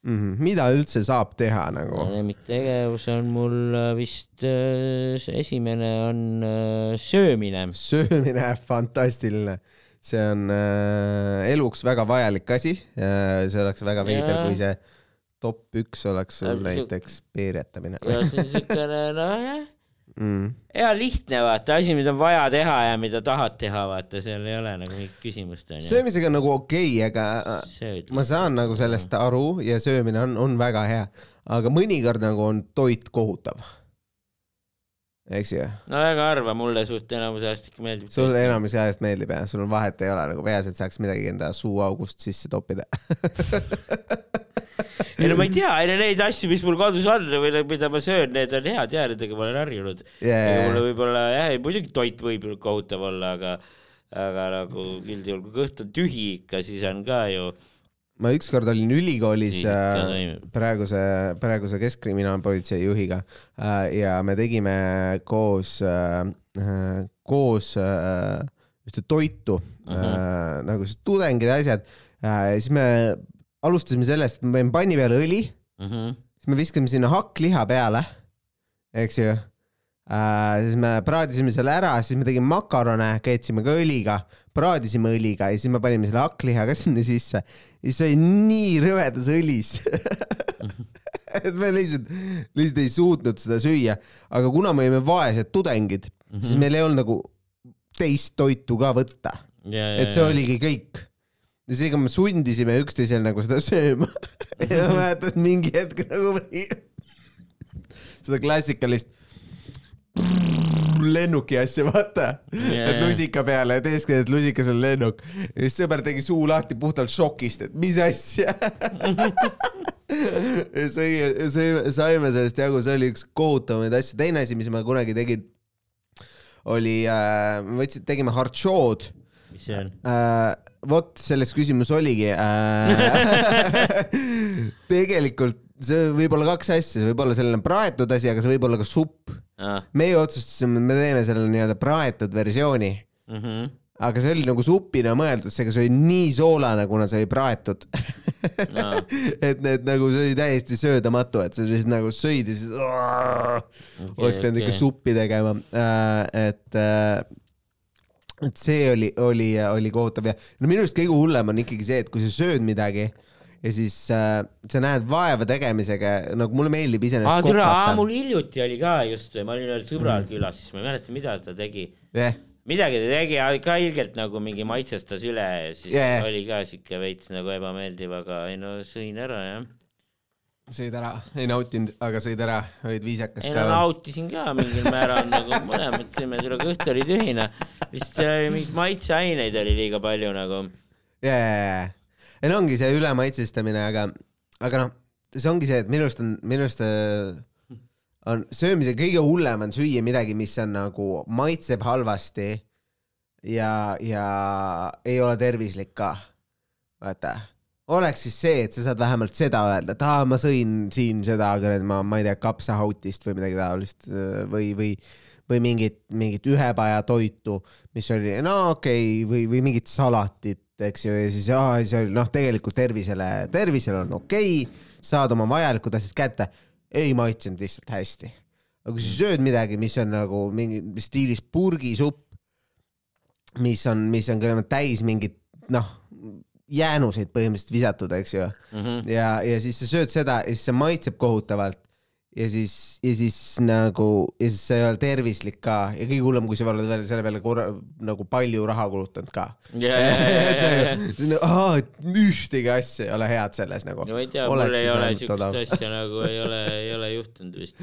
[SPEAKER 1] mm. -hmm. mida üldse saab teha nagu?
[SPEAKER 2] lemmiktegevus on mul äh, vist äh, esimene on äh, söömine.
[SPEAKER 1] söömine, fantastiline. see on äh, eluks väga vajalik asi. see oleks väga veider kui see top üks oleks sul näiteks peeretamine
[SPEAKER 2] ja see on siukene nojah,
[SPEAKER 1] mm..
[SPEAKER 2] hea lihtne vaata, asi, mida on vaja teha ja mida tahad teha, vaata, seal ei ole nagu mingit küsimust onju.
[SPEAKER 1] söömisega on nagu okei okay,, aga ma saan nagu sellest aru ja söömine on, on väga hea, aga mõnikord nagu on toit kohutav. Eks ju,
[SPEAKER 2] no väga harva, mulle suht enamus ajast ikka meeldib.
[SPEAKER 1] sulle enamus ajast meeldib ja sul on vahet ei ole nagu peaasi, et saaks midagi enda suuaugust sisse toppida.
[SPEAKER 2] ei no ma ei tea, ei no neid asju, mis mul kodus on või no mida ma söön, need on head ja nendega ma olen harjunud. ega mulle võib-olla jah, muidugi toit võib kohutav olla, aga, aga nagu üldjuhul, kui kõht on tühi ikka, siis on ka ju.
[SPEAKER 1] Ma ükskord olin ülikoolis äh, praeguse, praeguse keskkriminaalpolitsei juhiga äh, ja me tegime koos äh,, koos äh, ühte toitu uh, -huh. äh, nagu siis tudengid ja asjad äh,. siis me alustasime sellest, et me panime panni peale õli,
[SPEAKER 2] Mhm.
[SPEAKER 1] siis me viskasime sinna hakkliha peale, eks ju äh,. siis me praadisime selle ära, siis me tegime makarone, keetsime ka õliga, praadisime õliga ja siis me panime selle hakkliha ka sinna sisse. ja siis oli nii rõvedas õlis et me lihtsalt, lihtsalt ei suutnud seda süüa, aga kuna me olime vaesed tudengid mm, -hmm. siis meil ei olnud nagu teist toitu ka võtta, et see. oligi kõik. ja seega me sundisime üksteisel nagu seda sööma ja ma mäletan, et mingi hetk nagu seda klassikalist lennuki asja, vaata
[SPEAKER 2] Jaa,
[SPEAKER 1] et lusika peale ja teeskled, et lusikas on lennuk. ja siis sõber tegi suu lahti puhtalt šokist, et mis asja. ja sõi, sõi, saime sellest jagu, see oli üks kohutavamaid asju. teine asi, mis ma kunagi tegin, oli äh,, me võtsime, tegime hartšood
[SPEAKER 2] mis see on?
[SPEAKER 1] äh,. vot selles küsimus oligi äh. tegelikult see võib olla kaks asja, see võib olla selline praetud asi, aga see võib olla ka supp. Meie otsustasime, et me teeme selle nii-öelda praetud versiooni,
[SPEAKER 2] mhm.
[SPEAKER 1] aga see oli nagu supina mõeldud, seega see oli nii soolane, kuna see oli praetud
[SPEAKER 2] Aa.
[SPEAKER 1] et need nagu, see oli täiesti söödamatu, et sa siis nagu sõid ja siis okay, oleks pidanud
[SPEAKER 2] okei.
[SPEAKER 1] ikka suppi tegema, et äh, et see oli, oli, oli kohutav ja no minu arust kõige hullem on ikkagi see, et kui sa sööd midagi ja siis äh, sa näed vaeva tegemisega, nagu mulle meeldib iseenesest
[SPEAKER 2] türa,
[SPEAKER 1] kokata.
[SPEAKER 2] mul hiljuti oli ka just, ma olin ühel sõbral külas, siis ma ei mäleta, mida ta tegi.
[SPEAKER 1] jah,
[SPEAKER 2] midagi ta tegi, ka ilgelt nagu mingi maitsestas üle ja siis yeah. oli ka siuke veits nagu ebameeldiv, aga ei no sõin ära jah.
[SPEAKER 1] sõid ära, ei nautinud, aga sõid ära, olid viisakas
[SPEAKER 2] ei no
[SPEAKER 1] ka.
[SPEAKER 2] nautisin ka mingil määral nagu mõlemad sõime, tule kõht oli tühine. lihtsalt seal oli mingeid maitseaineid oli liiga palju nagu.
[SPEAKER 1] ja, ei no ongi see ülemaitsestamine, aga, aga noh, see ongi see, et minu arust on, minu arust äh, on söömise kõige hullem on süüa midagi, mis on nagu maitseb halvasti ja, ja ei ole tervislik ka. vaata, oleks siis see, et sa saad vähemalt seda öelda, et aa, ma sõin siin seda, ma, ma ei tea, kapsahautist või midagi taolist äh, või, või või mingit, mingit ühepaja toitu, mis oli no okei okay, või, või mingit salatit, eks ju, ja siis aa, see oli noh, tegelikult tervisele, tervisele on okei okay,, saad oma vajalikud asjad kätte, ei maitsenud lihtsalt hästi. aga kui sa sööd midagi, mis on nagu mingi stiilis purgisupp, mis on, mis on küll täis mingit noh, jäänuseid põhimõtteliselt visatud, eks ju
[SPEAKER 2] Mhm.
[SPEAKER 1] ja, ja siis sa sööd seda ja siis see maitseb kohutavalt ja siis, ja siis nagu, ja siis see ei ole tervislik ka ja kõige hullem, kui sa oled veel selle peale korra nagu palju raha kulutanud ka. ühtegi asja ei ole head selles nagu.
[SPEAKER 2] no ma ei tea, mul ei ole siukest asja nagu ei ole, ei ole juhtunud vist.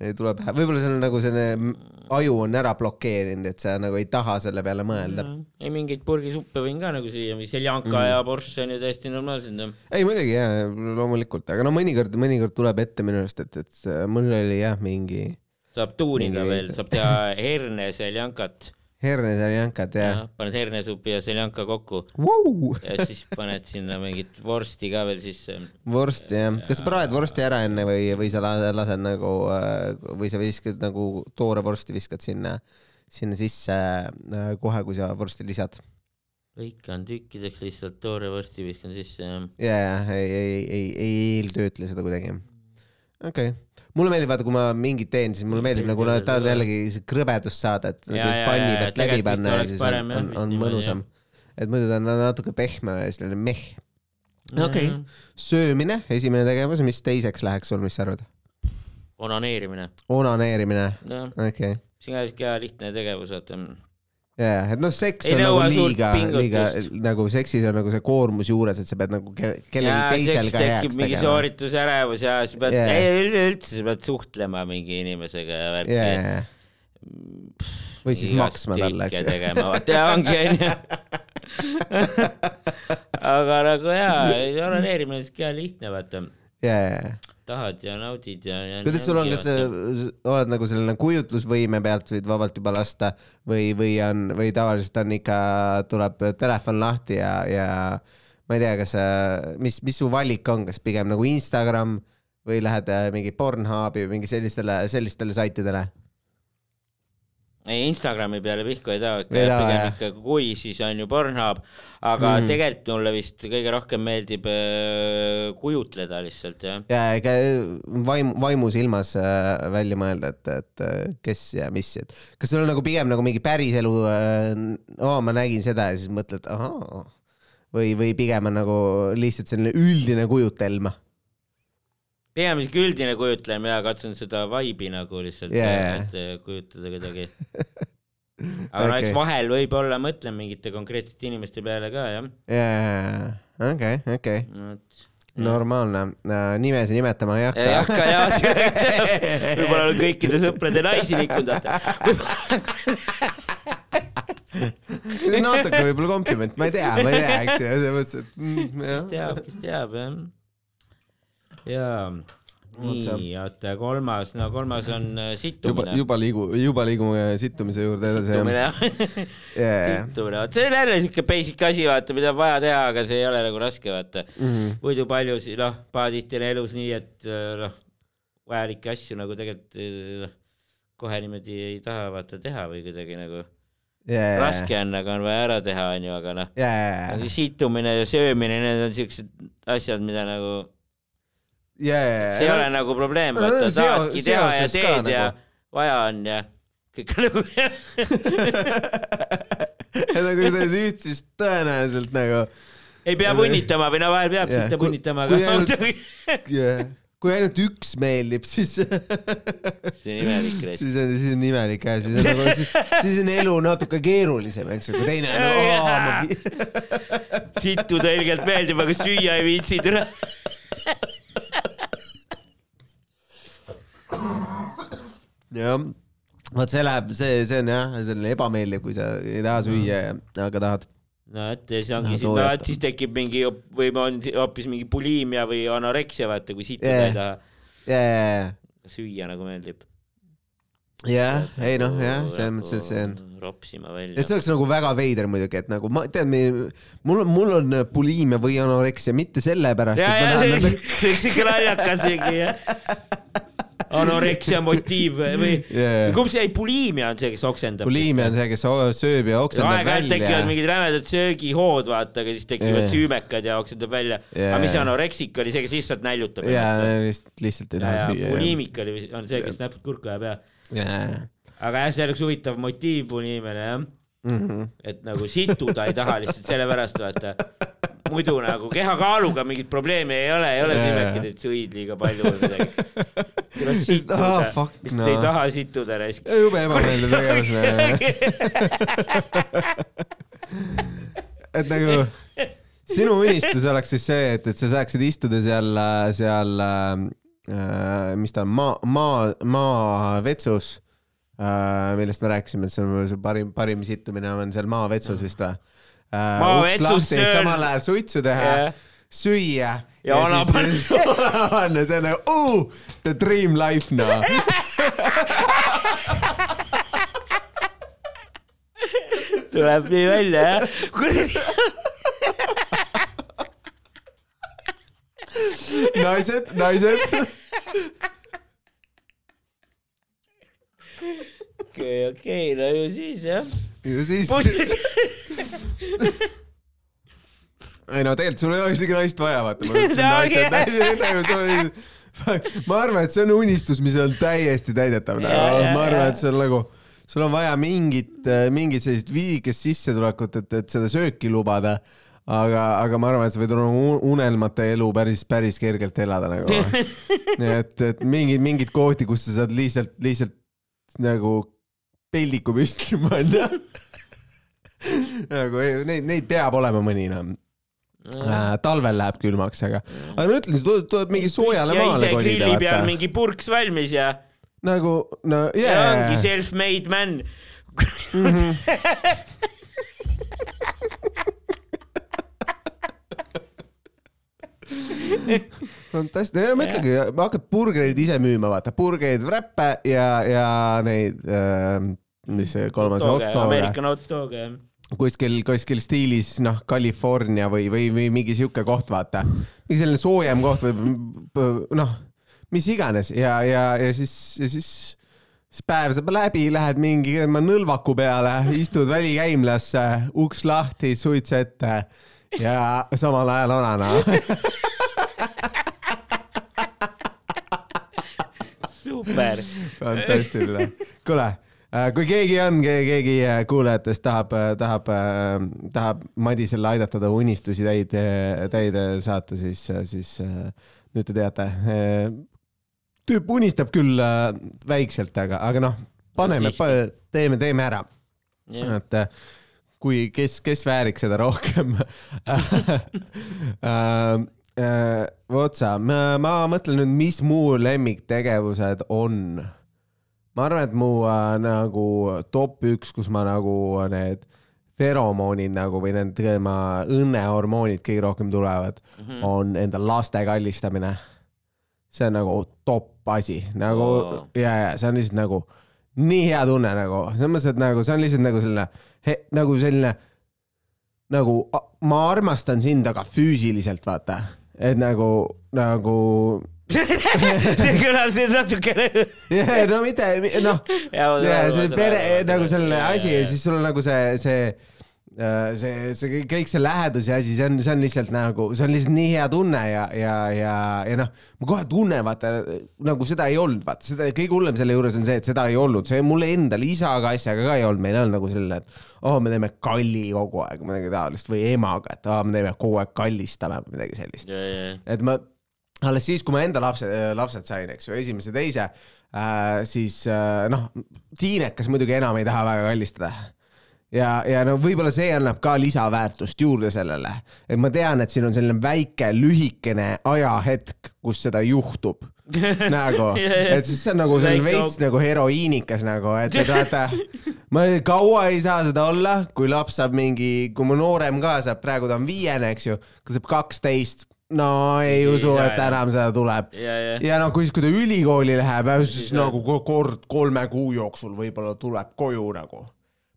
[SPEAKER 1] ei tule pähe, võib-olla see on nagu selline aju on ära blokeerinud, et sa nagu ei taha selle peale mõelda.
[SPEAKER 2] ei mingeid purgisuppe võin ka nagu süüa, mis seljanka mm. ja borš on ju täiesti normaalsed noh.
[SPEAKER 1] ei muidugi jaa, loomulikult, aga no mõnikord, mõnikord tuleb ette minu arust, et, et mul oli jah mingi
[SPEAKER 2] saab tuunida
[SPEAKER 1] Mingi-
[SPEAKER 2] veel, saab teha herne seljankat.
[SPEAKER 1] herneseljankat ja, ja..
[SPEAKER 2] paned hernesupi ja seljanka kokku
[SPEAKER 1] Wow!
[SPEAKER 2] ja siis paned sinna mingit vorsti ka veel sisse.
[SPEAKER 1] vorsti jah, kas sa praed vorsti ära enne või, või sa lased, lased nagu äh, või sa viskad nagu toore vorsti viskad sinna, sinna sisse äh, kohe, kui sa vorsti lisad?
[SPEAKER 2] lõikan tükkideks lihtsalt toore vorsti viskan sisse ja
[SPEAKER 1] ja, ja ei, ei, ei, ei eeltöötle seda kuidagi. okei okay., mulle meeldib vaata, kui ma mingit teen, siis mulle meeldib nagu no, ta on jällegi krõbedust saada, et panni pealt läbi panna ja siis
[SPEAKER 2] parem
[SPEAKER 1] on, on, on mõnusam. et muidu ta on natuke pehme ja selline meh. okei okay., söömine, esimene tegevus, mis teiseks läheks sul, mis sa arvad?
[SPEAKER 2] onaneerimine,
[SPEAKER 1] onaneerimine, okei okay..
[SPEAKER 2] see on ka lihtne tegevus, vaata.
[SPEAKER 1] ja, ja, et noh, seks
[SPEAKER 2] Ei
[SPEAKER 1] on nagu liiga, liiga nagu seksis on nagu see koormus juures, et sa pead nagu ke- kellelgi teisel ka heaks
[SPEAKER 2] mingi
[SPEAKER 1] tegema.
[SPEAKER 2] sooritusärevus ja sa pead yeah., üleüldse sa pead suhtlema mingi inimesega ja värki
[SPEAKER 1] ja, või siis maksma talle, eks ju.
[SPEAKER 2] tegema, vaata ja ongi onju. aga nagu jaa, onaneerimine on siuke hea lihtne, vaata.
[SPEAKER 1] ja.
[SPEAKER 2] Tahad ja naudid ja, ja.
[SPEAKER 1] kuidas sul on, kas sa oled nagu selline kujutlusvõime pealt võid vabalt juba lasta või, või on, või tavaliselt on ikka, tuleb telefon lahti ja, ja ma ei tea, kas mis, mis su valik on, kas pigem nagu Instagram või lähed äh, mingi Pornhubi või mingi sellistele, sellistele saitidele?
[SPEAKER 2] Ei Instagrami peale pihku ei taha,
[SPEAKER 1] Ei taha,
[SPEAKER 2] pigem ikka kui, siis on ju Pornhub, aga mm. tegelikult mulle vist kõige rohkem meeldib äh, kujutleda lihtsalt jah.
[SPEAKER 1] ja ega vaim, vaimusilmas äh, välja mõelda, et, et äh, kes ja mis, et kas sul on nagu pigem nagu mingi päriselu äh,, oo, ma nägin seda ja siis mõtled, ahaa, või, või pigem on nagu lihtsalt selline üldine kujutelm
[SPEAKER 2] pigem siuke üldine kujutlem ja katsun seda vibe'i nagu lihtsalt yeah. et, äh, kujutada kuidagi. aga no
[SPEAKER 1] Okei.
[SPEAKER 2] eks vahel võib-olla mõtlen mingite konkreetsete inimeste peale ka jah.
[SPEAKER 1] jaa, okei, okei, normaalne, nimesid nimetama ei
[SPEAKER 2] ei
[SPEAKER 1] hakka.
[SPEAKER 2] hakka jah, võib-olla olen kõikide sõprade naisi rikkunud, vaata.
[SPEAKER 1] natuke võib-olla kompliment, ma ei tea, ma ei tea, eks ju, selles mõttes, et mm, jah.
[SPEAKER 2] teab, kes teab jah. jaa, nii, oota kolmas, no kolmas on äh,
[SPEAKER 1] juba,
[SPEAKER 2] sittumine.
[SPEAKER 1] juba liigu, juba liigume sittumise juurde edasi.
[SPEAKER 2] sittumine,
[SPEAKER 1] jaa,
[SPEAKER 2] sittumine, vot see on jälle siuke basic asi, vaata, mida on vaja teha, aga see ei ole nagu raske, vaata. muidu paljusid, noh, pahatihti on elus nii, et äh, noh, vajalikke asju nagu tegelikult noh, kohe niimoodi ei taha vaata teha või kuidagi nagu.
[SPEAKER 1] Jaa,
[SPEAKER 2] raske on, aga on vaja ära teha, onju, aga noh,
[SPEAKER 1] jaa,
[SPEAKER 2] situmine ja söömine, need on siuksed asjad, mida nagu
[SPEAKER 1] jaa,
[SPEAKER 2] see ei ole nagu probleem,
[SPEAKER 1] no,
[SPEAKER 2] vaata tahadki teha ja teed ja
[SPEAKER 1] nagu.
[SPEAKER 2] vaja on ja kõik on nagu
[SPEAKER 1] et nagu teed üht, siis tõenäoliselt nagu
[SPEAKER 2] ei pea punnitama või no vahel peab sitta
[SPEAKER 1] kui-
[SPEAKER 2] punnitama, aga
[SPEAKER 1] ainult- yeah. kui ainult üks meeldib, siis
[SPEAKER 2] see on imelik reis.
[SPEAKER 1] siis on, siis on imelik jah, siis on nagu, siis, on elu natuke keerulisem, eks ju, kui teine on no,,
[SPEAKER 2] sittuda ilgelt meeldib, aga süüa ei viitsi, tule.
[SPEAKER 1] jah, vot see läheb, see, see on jah, selline ebameeldiv, kui sa ei taha süüa ja aga tahad.
[SPEAKER 2] no et ja siis ongi
[SPEAKER 1] No,
[SPEAKER 2] siis, no et siis tekib mingi või on hoopis mingi bulimia või anoreksia, vaata, kui sittuda
[SPEAKER 1] Jah.
[SPEAKER 2] ei taha
[SPEAKER 1] jah,
[SPEAKER 2] süüa nagu meeldib.
[SPEAKER 1] jah, ei noh, jah, selles mõttes, et see on.
[SPEAKER 2] ropsima
[SPEAKER 1] ja
[SPEAKER 2] välja.
[SPEAKER 1] see oleks nagu väga veider muidugi, et nagu ma tean, mul on, mul on bulimia või anoreksia, mitte sellepärast,
[SPEAKER 2] ja, ja see oleks, see oleks ikka naljakas mingi jah. anoreksia motiiv või
[SPEAKER 1] Jaa.
[SPEAKER 2] kumb see, ei bulimia on see, kes oksendab.
[SPEAKER 1] bulimia on see, kes sööb ja oksendab
[SPEAKER 2] aeg-ajalt tekivad
[SPEAKER 1] välja.
[SPEAKER 2] mingid rämedad söögihood, vaata, aga siis tekivad
[SPEAKER 1] Jaa.
[SPEAKER 2] süümekad ja oksendab välja.
[SPEAKER 1] Jaa.
[SPEAKER 2] aga mis see anoreksik oli, see, kes lihtsalt näljutab
[SPEAKER 1] ja
[SPEAKER 2] ennast?
[SPEAKER 1] lihtsalt, lihtsalt ei taha süüa.
[SPEAKER 2] buliimik oli, on see, kes näpud kurku ajab ja.
[SPEAKER 1] jaa.
[SPEAKER 2] aga jah, see oleks huvitav motiiv buliimiale jah,
[SPEAKER 1] Mhm.
[SPEAKER 2] et nagu situda ei taha lihtsalt sellepärast vaata. muidu nagu kehakaaluga mingit probleemi ei ole, ei ole süümekad,
[SPEAKER 1] jaa.
[SPEAKER 2] et sõid liiga palju või midagi. situda
[SPEAKER 1] ah,, no.
[SPEAKER 2] ei taha situda raisk.
[SPEAKER 1] jube ebameeldiv tegevus. et nagu sinu unistus oleks siis see, et, et sa saaksid istuda seal, seal mis ta on, maa, maa, maavetsus äh,, millest me rääkisime, et see on see parim, parim sittumine on seal maavetsus vist või äh,?
[SPEAKER 2] Maavetsus söön-
[SPEAKER 1] samal ajal suitsu teha yeah. süüa
[SPEAKER 2] Ja ona
[SPEAKER 1] siis ona panna, see on nagu uh, the dream life noh.
[SPEAKER 2] tuleb nii välja jah. kuradi,
[SPEAKER 1] naised, naised.
[SPEAKER 2] okei, okei, no ju siis jah.
[SPEAKER 1] ju siis. ei no tegelikult sul ei ole isegi naist vaja, vaata. ma arvan, et see on unistus, mis on täiesti täidetav.
[SPEAKER 2] Ja,
[SPEAKER 1] ma arvan, et see on nagu, sul on vaja mingit, mingit sellist viigikest sissetulekut, et, et seda sööki lubada. aga, aga ma arvan, et sa võid nagu unelmate elu päris, päris kergelt elada nagu. et, et mingid, mingid kohti, kus sa saad lihtsalt, lihtsalt nagu peldiku püsti panna. nagu ei- neid, neid peab olema mõni noh. talvel läheb külmaks, aga, aga ma ütlen, sa tuled, tuled mingi soojale
[SPEAKER 2] ja
[SPEAKER 1] maale kolida,
[SPEAKER 2] grilli peal mingi purks valmis ja,
[SPEAKER 1] nagu, no
[SPEAKER 2] ja
[SPEAKER 1] jaa
[SPEAKER 2] ongi, self-made man.
[SPEAKER 1] fantastiline, mõtlegi, hakkad burgereid ise müüma, vaata, burgereid, wrap'e ja, ja neid äh,, mis see kolmas, hot dog'e
[SPEAKER 2] American hot dog jah.
[SPEAKER 1] kuskil, kuskil stiilis noh, California või, või, või mingi sihuke koht, vaata. mingi selline soojem koht või noh, mis iganes. Ja, ja, ja siis, ja siis, siis päev saab läbi, lähed mingi nõlvaku peale, istud välikäimlasse, uks lahti, suits ette ja samal ajal onana.
[SPEAKER 2] super.
[SPEAKER 1] fantastiline. kuule, kui keegi on, keegi kuulajatest tahab, tahab, tahab Madisele aidata ta unistusi täide, täide saata, siis, siis äh, nüüd te teate. tüüp unistab küll äh, väikselt, aga, aga noh, paneme
[SPEAKER 2] siiski.,
[SPEAKER 1] teeme, teeme ära. et äh, kui, kes, kes vääriks seda rohkem äh, vot sa, ma, mõtlen nüüd, mis mu lemmiktegevused on. ma arvan, et mu äh, nagu top üks, kus ma nagu need feromoonid nagu või need tema õnnehormoonid kõige rohkem tulevad mm, -hmm. on enda laste kallistamine. see on nagu top asi, nagu
[SPEAKER 2] Oo.
[SPEAKER 1] ja, ja see on lihtsalt nagu nii hea tunne nagu, selles mõttes, et nagu see on lihtsalt nagu selline, nagu selline nagu ma armastan sind, aga füüsiliselt vaata, et nagu, nagu
[SPEAKER 2] see kõlas nüüd natukene.
[SPEAKER 1] yeah, no mitte, noh, see pere nagu selline asi ja siis sul on nagu see, see see, see kõik see läheduse asi, see on, see on lihtsalt nagu, see on lihtsalt nii hea tunne ja, ja, ja, ja noh, ma kohe tunnen, vaata nagu seda ei olnud, vaata seda kõige hullem selle juures on see, et seda ei olnud, see mulle endale isaga asjaga ka ei olnud, meil ei olnud nagu selline, et oh, me teeme kalli kogu aeg midagi taolist või emaga, et oh, me teeme kogu aeg kallistame või midagi sellist. et ma alles siis, kui ma enda lapsed, lapsed sain, eks ju, esimese, teise äh,, siis äh, noh, tiinekas muidugi enam ei taha väga kallistada ja, ja no võib-olla see annab ka lisaväärtust juurde sellele, et ma tean, et siin on selline väike lühikene ajahetk, kus seda juhtub. Nagu, et siis see on nagu selline veits nagu heroiinikas nagu, et, et vaata, ma kaua ei saa seda olla, kui laps saab mingi, kui mu noorem ka saab, praegu ta on viiene, eks ju, ta saab kaksteist no ei usu, et enam seda tuleb. ja, ja. ja no kui, kui ta ülikooli läheb, siis nagu kord kolme kuu jooksul võib-olla tuleb koju nagu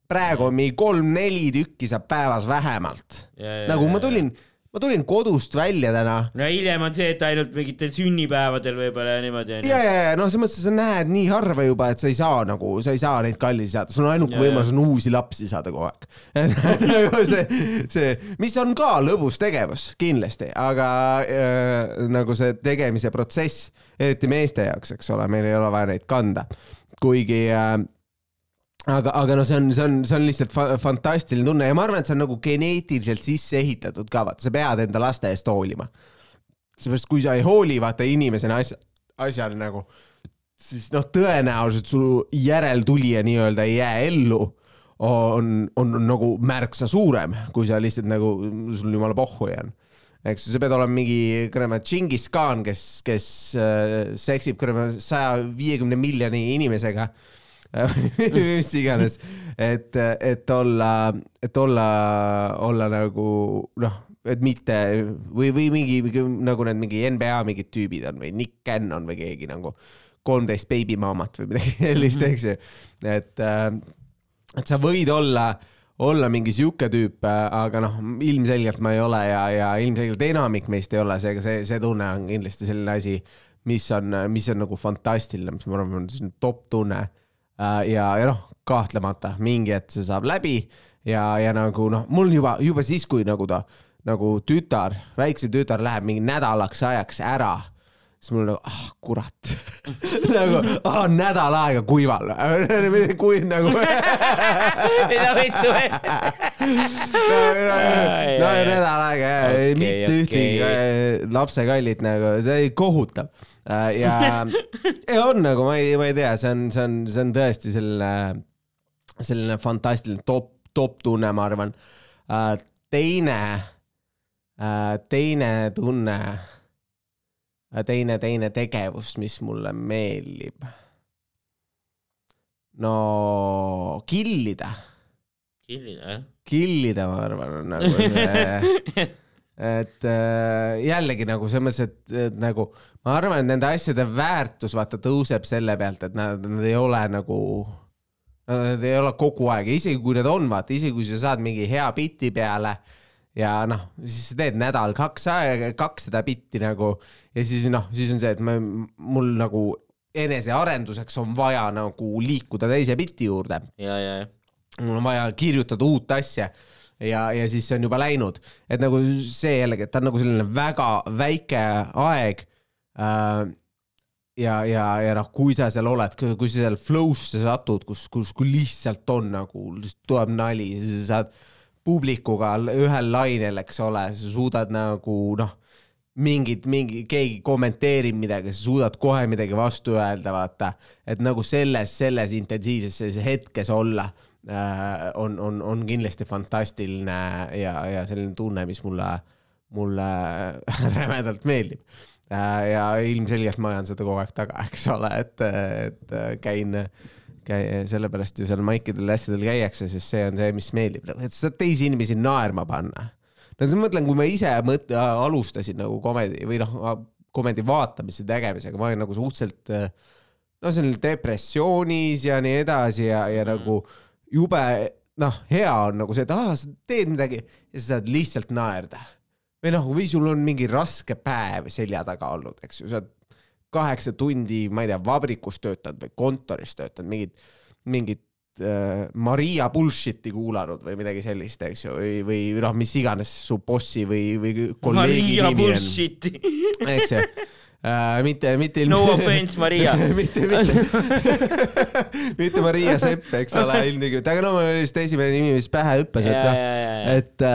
[SPEAKER 1] praegu on mingi kolm-neli tükki saab päevas vähemalt. nagu ma tulin, ma tulin kodust välja täna.
[SPEAKER 2] no hiljem on see, et ainult mingitel sünnipäevadel võib-olla ja niimoodi.
[SPEAKER 1] ja, ja, ja noh, selles mõttes sa näed nii harva juba, et sa ei saa nagu, sa ei saa neid kallisi saada, sul on ainuke võimalus on uusi lapsi saada kogu aeg nagu see, see, mis on ka lõbus tegevus kindlasti, aga äh, nagu see tegemise protsess, eriti meeste jaoks, eks ole, meil ei ole vaja neid kanda, kuigi äh, aga, aga no see on, see on, see on lihtsalt fa fantastiline tunne ja ma arvan, et see on nagu geneetiliselt sisse ehitatud ka, vaata, sa pead enda laste eest hoolima. seepärast, kui sa ei hooli, vaata inimesena asja, asjal nagu, siis noh, tõenäoliselt su järeltulija nii-öelda ei jää ellu on, on, on nagu märksa suurem, kui sa lihtsalt nagu, sul jumala pohhu ei jäänud eks sa pead olema mingi kuradi Džingis Khan, kes, kes äh, seksib kuradi saja viiekümne miljoni inimesega mis iganes, et, et olla, et olla, olla nagu noh, et mitte või, või mingi, nagu need mingi NBA mingid tüübid on või Nick Cannon või keegi nagu kolmteist beebimaamat või midagi sellist, eks ju. et, et sa võid olla olla mingi sihuke tüüp, aga noh, ilmselgelt ma ei ole ja, ja ilmselgelt enamik meist ei ole, seega see, see tunne on kindlasti selline asi, mis on, mis on nagu fantastiline, mis ma arvan, on top tunne. Äh, ja, ja noh, kahtlemata mingi hetk see saab läbi ja, ja nagu noh, mul juba, juba siis, kui nagu ta nagu tütar, väiksem tütar läheb mingi nädalaks ajaks ära siis mul nagu, ah kurat. Nagu ah, nädal aega kuival kui nagu.
[SPEAKER 2] Mida vittu
[SPEAKER 1] no, nädal aega okay, mitte okay. ühtegi äh, lapsekallit nagu, see kohutav. Äh, ja, ja on nagu, ma ei, ma ei tea, see on, see on, see on tõesti selline, selline fantastiline top, top tunne, ma arvan. Äh, teine, teine tunne teine, teine tegevus, mis mulle meeldib. no killida.
[SPEAKER 2] killida, jah?
[SPEAKER 1] killida, ma arvan, on nagu see et äh, jällegi nagu selles mõttes, et, nagu ma arvan, et nende asjade väärtus vaata tõuseb selle pealt, et nad, nad ei ole nagu, nad ei ole kogu aeg ja isegi kui nad on, vaata isegi kui sa saad mingi hea biti peale ja noh, siis sa teed nädal, kaks aega, kaks seda bitti nagu ja siis noh, siis on see, et ma, mul nagu enesearenduseks on vaja nagu liikuda teise bitti juurde.
[SPEAKER 2] ja, ja, ja.
[SPEAKER 1] mul on vaja kirjutada uut asja ja, ja siis see on juba läinud, et nagu see jällegi, et ta on nagu selline väga väike aeg äh, ja, ja, ja noh, kui sa seal oled, kui sa seal flow'sse satud, kus, kus, kui lihtsalt on nagu, tuleb nali, sa saad publikuga ühel lainel, eks ole, sa suudad nagu noh, mingid, mingi, keegi kommenteerib midagi, sa suudad kohe midagi vastu öelda, vaata. et nagu selles, selles intensiivses hetkes olla äh, on, on, on kindlasti fantastiline ja, ja selline tunne, mis mulle, mulle rämedalt meeldib äh,. ja ilmselgelt ma ajan seda kogu aeg taga, eks ole, et, et käin käi-, sellepärast ju seal maikidel ja asjadel käiakse, sest see on see, mis meeldib, et sa saad teisi inimesi naerma panna. no siis ma mõtlen, kui ma ise mõt-, alustasin nagu komedi või noh, komedi vaatamise, tegemisega, ma olin nagu suhteliselt no selline depressioonis ja nii edasi ja, ja mm. nagu jube noh, hea on nagu see, et aa, sa teed midagi ja sa saad lihtsalt naerda. või noh, või sul on mingi raske päev selja taga olnud, eks ju, sa oled kaheksa tundi, ma ei tea, vabrikus töötanud või kontoris töötanud, mingid, mingid äh, Maria bullshit'i kuulanud või midagi sellist, eks ju, või, või noh, mis iganes su bossi või, või kolleegi
[SPEAKER 2] Maria
[SPEAKER 1] nimi on, eks ju. Äh,. mitte, mitte
[SPEAKER 2] No offense, Maria.
[SPEAKER 1] mitte, mitte, mitte Maria Sepp, eks ole, ilmtingimata, aga no mul oli lihtsalt esimene nimi, mis pähe hüppas, et noh, et,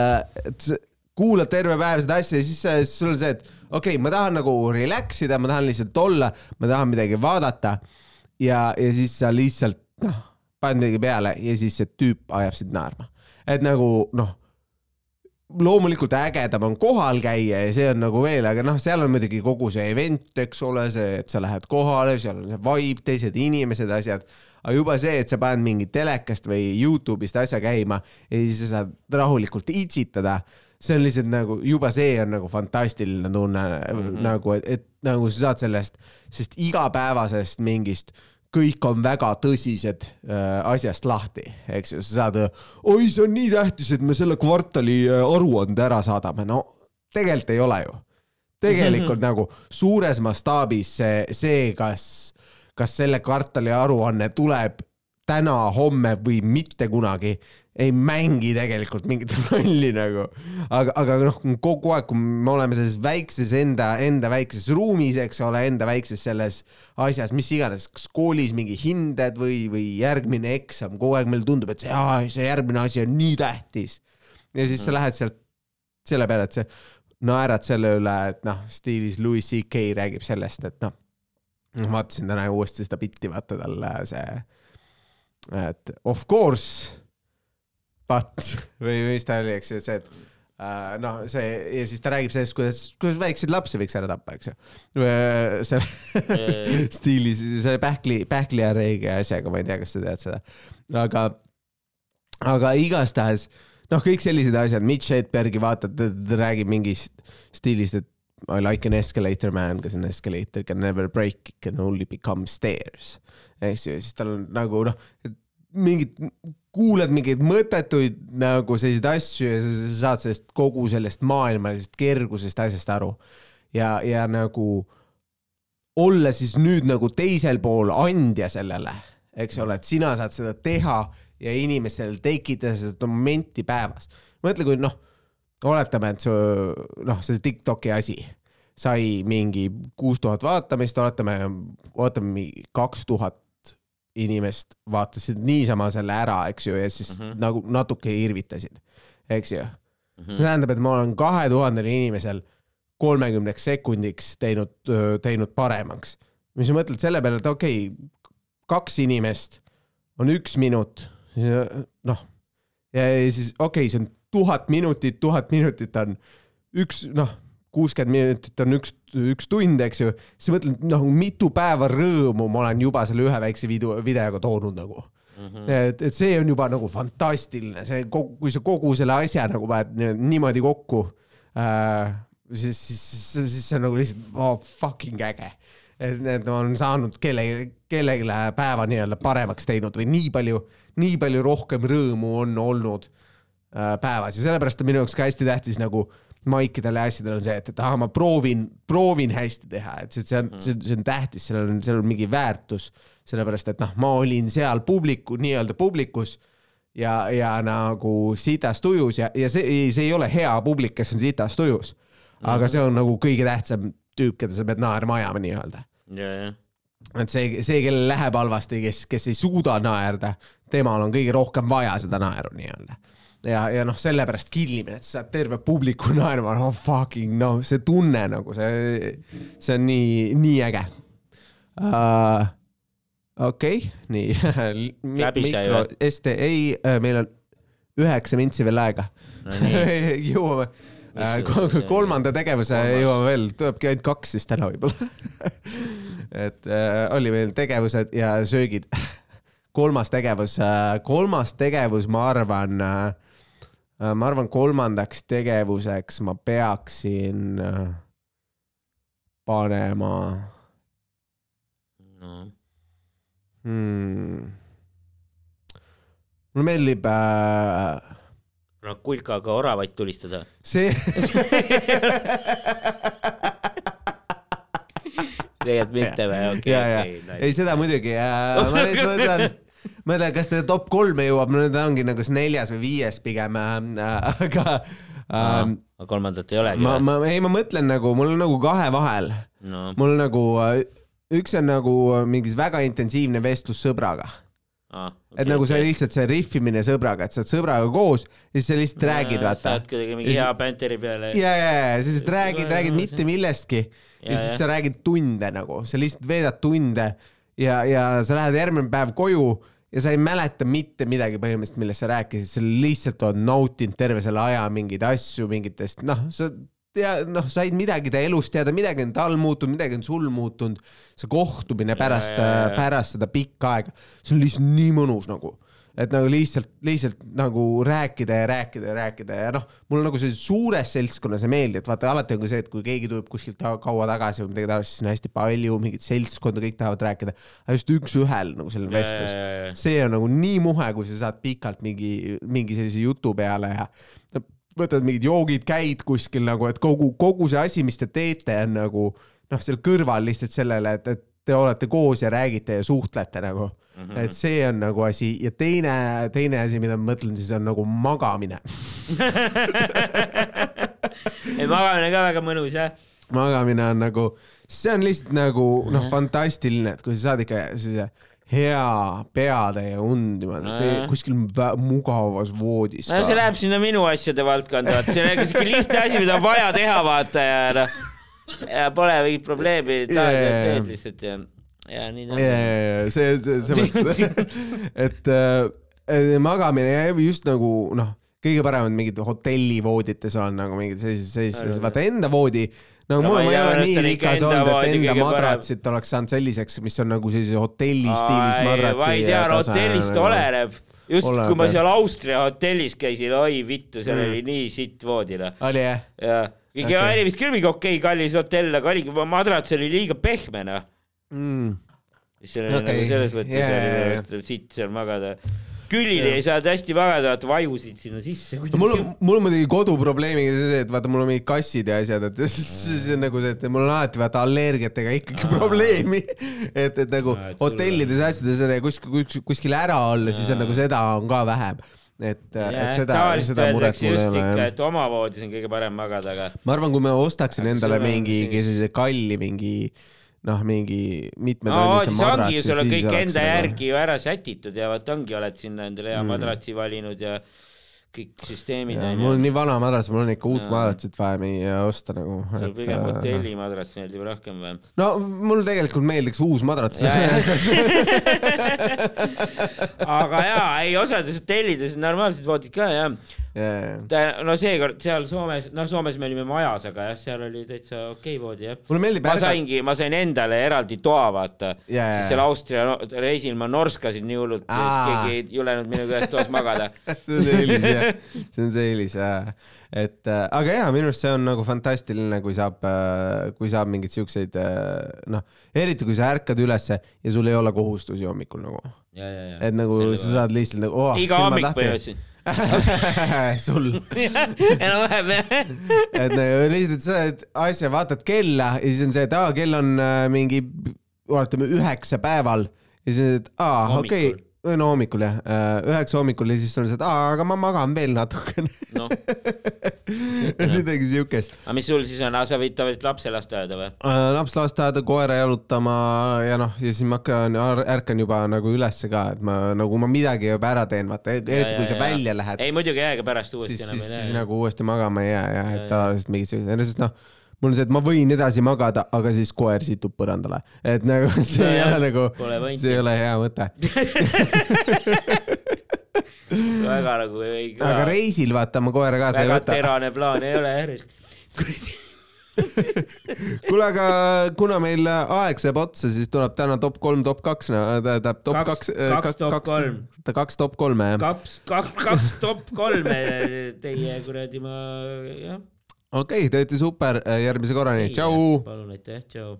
[SPEAKER 1] et sa kuulad terve päev seda asja ja siis, siis sul on see, et okei okay,, ma tahan nagu relax ida, ma tahan lihtsalt olla, ma tahan midagi vaadata ja, ja siis sa lihtsalt noh, paned midagi peale ja siis see tüüp ajab sind naerma. et nagu noh, loomulikult ägedam on kohal käia ja see on nagu veel, aga noh, seal on muidugi kogu see event, eks ole, see, et sa lähed kohale, seal on see vibe, teised inimesed, asjad. aga juba see, et sa paned mingit telekast või Youtube'ist asja käima ja siis sa saad rahulikult itsitada, see on lihtsalt nagu juba see on nagu fantastiline tunne mm, -hmm. nagu, et, et nagu sa saad sellest, sest igapäevasest mingist kõik on väga tõsised äh, asjast lahti, eks ju, sa saad, oi, see on nii tähtis, et me selle kvartali äh, aruande ära saadame, no tegelikult ei ole ju. tegelikult mm -hmm. nagu suures mastaabis see, see, kas, kas selle kvartali aruanne tuleb täna, homme või mitte kunagi, ei mängi tegelikult mingit rolli nagu. aga, aga noh, kogu aeg, kui me oleme selles väikses enda, enda väikses ruumis, eks ole, enda väikses selles asjas, mis iganes, kas koolis mingi hinded või, või järgmine eksam, kogu aeg meile tundub, et see, see järgmine asi on nii tähtis. ja siis sa lähed sealt selle peale, et sa naerad selle üle, et noh, stiilis Louis CK räägib sellest, et noh, ma vaatasin täna uuesti seda bitti, vaata talle see, et of course but või mis ta oli, eks ju, see, et äh, noh, see ja siis ta räägib sellest, kuidas, kuidas väikseid lapsi võiks ära tappa, eks ju. selle stiilis, selle pähkli, pähkliareegi asjaga, ma ei tea, kas sa tead seda, aga, aga igastahes noh, kõik sellised asjad, Mitch Hedbergi vaatad, ta räägib mingist stiilist, et I like an escalator man, because an escalator can never break, it can only become stairs. eks ju, siis tal on nagu noh, mingid, kuulad mingeid mõttetuid nagu selliseid asju ja sa sa saad sellest kogu sellest maailmalisest kergusest asjast aru. ja, ja nagu olla siis nüüd nagu teisel pool andja sellele, eks ole, et sina saad seda teha ja inimestel tekitada seda momenti päevas. mõtle, kui noh, oletame, et su noh, see Tiktoki asi sai mingi kuus tuhat vaatamist, oletame, ootame kaks tuhat inimest vaatasid niisama selle ära, eks ju, ja siis mm -hmm. nagu natuke irvitasid, eks ju mm. -hmm. see tähendab, et ma olen kahe tuhandel inimesel kolmekümneks sekundiks teinud, teinud paremaks. mis sa mõtled selle peale, et okei okay,, kaks inimest on üks minut, noh, ja, ja siis okei okay,, see on tuhat minutit, tuhat minutit on üks, noh, kuuskümmend minutit on üks, üks tund, eks ju, siis mõtled, noh, mitu päeva rõõmu ma olen juba selle ühe väikse video, videoga toonud nagu mm. -hmm. et, et see on juba nagu fantastiline, see kogu, kui sa kogu selle asja nagu paned niimoodi kokku äh,, siis, siis, siis, siis see on nagu lihtsalt oh, fucking äge. et, et ma olen saanud kelle, kellelegi päeva nii-öelda paremaks teinud või nii palju, nii palju rohkem rõõmu on olnud äh, päevas ja sellepärast on minu jaoks ka hästi tähtis nagu maikidel ja asjadel on see, et, et ahah, ma proovin, proovin hästi teha, et see, see on, see on tähtis, sellel on, sellel on mingi väärtus, sellepärast et noh, ma olin seal publiku, nii-öelda publikus ja, ja nagu sitas tujus ja, ja see, see ei ole hea publik, kes on sitas tujus. aga see on nagu kõige tähtsam tüüp, keda sa pead naerma ajama nii-öelda. et see, see, kellel läheb halvasti, kes, kes ei suuda naerda, temal on kõige rohkem vaja seda naeru nii-öelda ja, ja noh, sellepärast killimine, et sa saad terve publiku naerma, no fucking noh, see tunne nagu see, see on nii, nii äge uh,. okei okay,, nii mikro ST, ei, meil on üheksa mintsi veel aega
[SPEAKER 2] No
[SPEAKER 1] jõuame
[SPEAKER 2] sul see-
[SPEAKER 1] kolmanda tegevuse
[SPEAKER 2] Kolmas.
[SPEAKER 1] jõuame veel, tulebki ainult kaks siis täna võib-olla et uh, oli meil tegevused ja söögid. kolmas tegevus uh,, kolmas tegevus, ma arvan uh,, ma arvan, kolmandaks tegevuseks ma peaksin uh, panema
[SPEAKER 2] no
[SPEAKER 1] hmm.. mulle meeldib äh,
[SPEAKER 2] kulkaga oravaid tulistada.
[SPEAKER 1] see
[SPEAKER 2] tegelikult mitte või? okei.
[SPEAKER 1] ei seda muidugi äh,, ma lihtsalt mõtlen, ma ei tea, kas ta top kolme jõuab, no ta ongi nagu see neljas või viies pigem äh,, aga äh,
[SPEAKER 2] aga kolmandat ei olegi
[SPEAKER 1] ma, ma, ei, ma mõtlen nagu, mul on nagu kahe vahel,
[SPEAKER 2] no.
[SPEAKER 1] Mul nagu äh, üks on nagu mingis väga intensiivne vestlus sõbraga,
[SPEAKER 2] aa,
[SPEAKER 1] et nagu see lihtsalt see riffimine sõbraga, et sa oled sõbraga koos ja siis sa lihtsalt räägid, vaata.
[SPEAKER 2] saad kuidagi mingi hea
[SPEAKER 1] siis-
[SPEAKER 2] bänteri peale.
[SPEAKER 1] ja, ja, ja sa lihtsalt räägid,
[SPEAKER 2] siis-
[SPEAKER 1] räägid mitte millestki ja,
[SPEAKER 2] Ja,
[SPEAKER 1] ja siis
[SPEAKER 2] ja.
[SPEAKER 1] sa räägid tunde nagu, sa lihtsalt veedad tunde ja, ja sa lähed järgmine päev koju ja sa ei mäleta mitte midagi põhimõtteliselt, millest sa rääkisid, sa lihtsalt oled nautinud terve selle aja mingeid asju, mingitest noh, sa tea, noh, said midagi ta elust teada, midagi on tal muutunud, midagi on sul muutunud. see kohtumine pärast pärast seda pikka aega, see on lihtsalt nii mõnus nagu et nagu lihtsalt, lihtsalt nagu rääkida ja rääkida ja rääkida ja noh, mul nagu see suures seltskonnas ei meeldi, et vaata alati on ka see, et kui keegi tuleb kuskilt kaua tagasi või midagi taolist, siis on hästi palju mingit seltskonda, kõik tahavad rääkida, aga just üks-ühel nagu selline vestlus. see on nagu nii muhe, kui sa saad pikalt mingi, mingi sellise jutu peale ja võtad mingid joogid, käid kuskil nagu, et kogu, kogu see asi, mis te teete, on nagu noh, seal kõrval lihtsalt sellele, et, et te olete koos ja räägite ja suhtlete nagu mm. -hmm. et see on nagu asi ja teine, teine asi, mida ma mõtlen, siis on nagu magamine.
[SPEAKER 2] ei, magamine ka väga mõnus jah.
[SPEAKER 1] magamine on nagu, see on lihtsalt nagu noh, fantastiline, et kui sa saad ikka sellise hea peatäie und niimoodi kuskil mugavas voodis
[SPEAKER 2] no see läheb sinna minu asjade valdkonda, vaata, see on siuke lihtne asi, mida on vaja teha, vaata ja noh. ja pole mingit probleemi,
[SPEAKER 1] jaa.
[SPEAKER 2] teed lihtsalt ja, ja nii ta
[SPEAKER 1] ja, ja,
[SPEAKER 2] on.
[SPEAKER 1] ja see, see, selles, et äh, magamine ja just nagu noh, kõige paremad mingid hotellivoodites on nagu mingid sellised, sellised, vaata enda voodi. no
[SPEAKER 2] No
[SPEAKER 1] mul
[SPEAKER 2] ma ei
[SPEAKER 1] ole nii
[SPEAKER 2] on ikka
[SPEAKER 1] rikas olnud, et enda
[SPEAKER 2] parem.
[SPEAKER 1] madratsit oleks saanud selliseks, mis on nagu sellise hotelli stiilis madratsi.
[SPEAKER 2] ma ei tea, hotellist oleneb. just,
[SPEAKER 1] Oleneb,
[SPEAKER 2] kui ma
[SPEAKER 1] jah.
[SPEAKER 2] seal Austria hotellis käisin, oi vittu, seal
[SPEAKER 1] Mm.
[SPEAKER 2] oli nii sitt voodi noh.
[SPEAKER 1] oli jah?
[SPEAKER 2] ja,
[SPEAKER 1] Okei.
[SPEAKER 2] okay. oli vist küll mingi okei okay, kallis hotell, aga oligi, madrats oli liiga pehme noh.
[SPEAKER 1] Mm.
[SPEAKER 2] mis seal oli
[SPEAKER 1] Okei.
[SPEAKER 2] nagu selles mõttes
[SPEAKER 1] Jaa,
[SPEAKER 2] oli minu arust sitt seal magada. külili ei saanud hästi magada, vaata vajusid sinna sisse.
[SPEAKER 1] no mul on, mul on muidugi koduprobleemiga see, et vaata, mul on mingid kassid ja asjad, et siis on nagu see, et mul on alati vaata allergiatega ikkagi probleemi. et, et nagu
[SPEAKER 2] Aa, et
[SPEAKER 1] hotellides ja asjades ja kuskil, kuskil, kuskil ära olla, siis on nagu seda on ka vähem. et, et seda, seda muret mul ei
[SPEAKER 2] just
[SPEAKER 1] ole
[SPEAKER 2] et oma voodis on kõige parem magada, aga
[SPEAKER 1] ma arvan, kui ma ostaksin endale mingi
[SPEAKER 2] siis-
[SPEAKER 1] sellise kalli mingi noh, mingi
[SPEAKER 2] no
[SPEAKER 1] mitmetonnise
[SPEAKER 2] siis ongi
[SPEAKER 1] madratsi,
[SPEAKER 2] ju, sul on kõik enda
[SPEAKER 1] nagu-
[SPEAKER 2] järgi ju ära sätitud ja vot ongi, oled sinna endale hea
[SPEAKER 1] Mm.
[SPEAKER 2] madratsi valinud ja kõik süsteemid on
[SPEAKER 1] mul on
[SPEAKER 2] ju.
[SPEAKER 1] nii vana madras, mul on ikka uut madratsit vaja mingi osta nagu.
[SPEAKER 2] sul pigem hotellimadrats meeldib rohkem või?
[SPEAKER 1] no mul tegelikult meeldiks uus madrats.
[SPEAKER 2] aga jaa, ei osades hotellides on normaalsed voodid ka jah. ta, no seekord seal Soomes, noh, Soomes me olime majas, aga jah, seal oli täitsa okei voodi jah.
[SPEAKER 1] mulle meeldib
[SPEAKER 2] ma saingi, ma sain endale eraldi toa, vaata.
[SPEAKER 1] Jaa.
[SPEAKER 2] siis seal Austria no, reisil ma norskasin nii hullult, siis keegi ei julenud minuga ühes toas magada.
[SPEAKER 1] see on see eelis jah, see on see eelis jah, et äh, aga jaa, minu arust see on nagu fantastiline, kui saab, kui saab mingeid siukseid äh, noh, eriti kui sa ärkad ülesse ja sul ei ole kohustusi hommikul nagu, et nagu sa saad lihtsalt nagu oh,
[SPEAKER 2] iga hommik põhimõtteliselt.
[SPEAKER 1] sul,
[SPEAKER 2] enam-vähem jah.
[SPEAKER 1] et nagu lihtsalt sa oled asja, vaatad kella ja siis on see, et aa, kell on äh, mingi, oletame üheksa päeval. Ja siis, et aa, okei. okay,, no hommikul jah, üheksa hommikul ja siis on see, et aga ma magan veel natukene
[SPEAKER 2] noh,
[SPEAKER 1] midagi siukest.
[SPEAKER 2] aga mis sul siis on, sa võid tavaliselt lapse lasteaeda või?
[SPEAKER 1] laps lasteaeda, koera jalutama ja noh, ja siis ma hakkan, ärkan juba nagu ülesse ka, et ma nagu ma midagi juba ära teen, vaata, eriti kui sa välja lähed,
[SPEAKER 2] ei muidugi jääga pärast uuesti
[SPEAKER 1] siis,
[SPEAKER 2] enam
[SPEAKER 1] siis,
[SPEAKER 2] ei
[SPEAKER 1] siis
[SPEAKER 2] näe.
[SPEAKER 1] nagu uuesti magama ei jää ja
[SPEAKER 2] Ja,
[SPEAKER 1] et
[SPEAKER 2] ja.
[SPEAKER 1] tavaliselt mingid siuksed, sest noh, mul on see, et ma võin edasi magada, aga siis koer situb põrandale, et nagu see ei
[SPEAKER 2] Nojah,
[SPEAKER 1] ole nagu, see ei ole hea mõte.
[SPEAKER 2] väga nagu ei
[SPEAKER 1] aga
[SPEAKER 2] kõla,
[SPEAKER 1] reisil vaata ma koera kaasa ei
[SPEAKER 2] väga
[SPEAKER 1] võta.
[SPEAKER 2] terane plaan ei ole jah.
[SPEAKER 1] kuule, aga kuna meil aeg saab otsa, siis tuleb täna top kolm, top kaks, tähendab top
[SPEAKER 2] Kaks-
[SPEAKER 1] kaks,
[SPEAKER 2] kaks top kolm.
[SPEAKER 1] kaks top kolme jah.
[SPEAKER 2] kaks, kaks, kaks top kolme teie kuradi ma, jah.
[SPEAKER 1] Okei okay,, te olete super, järgmise korrani, tšau.
[SPEAKER 2] palun aitäh, tšau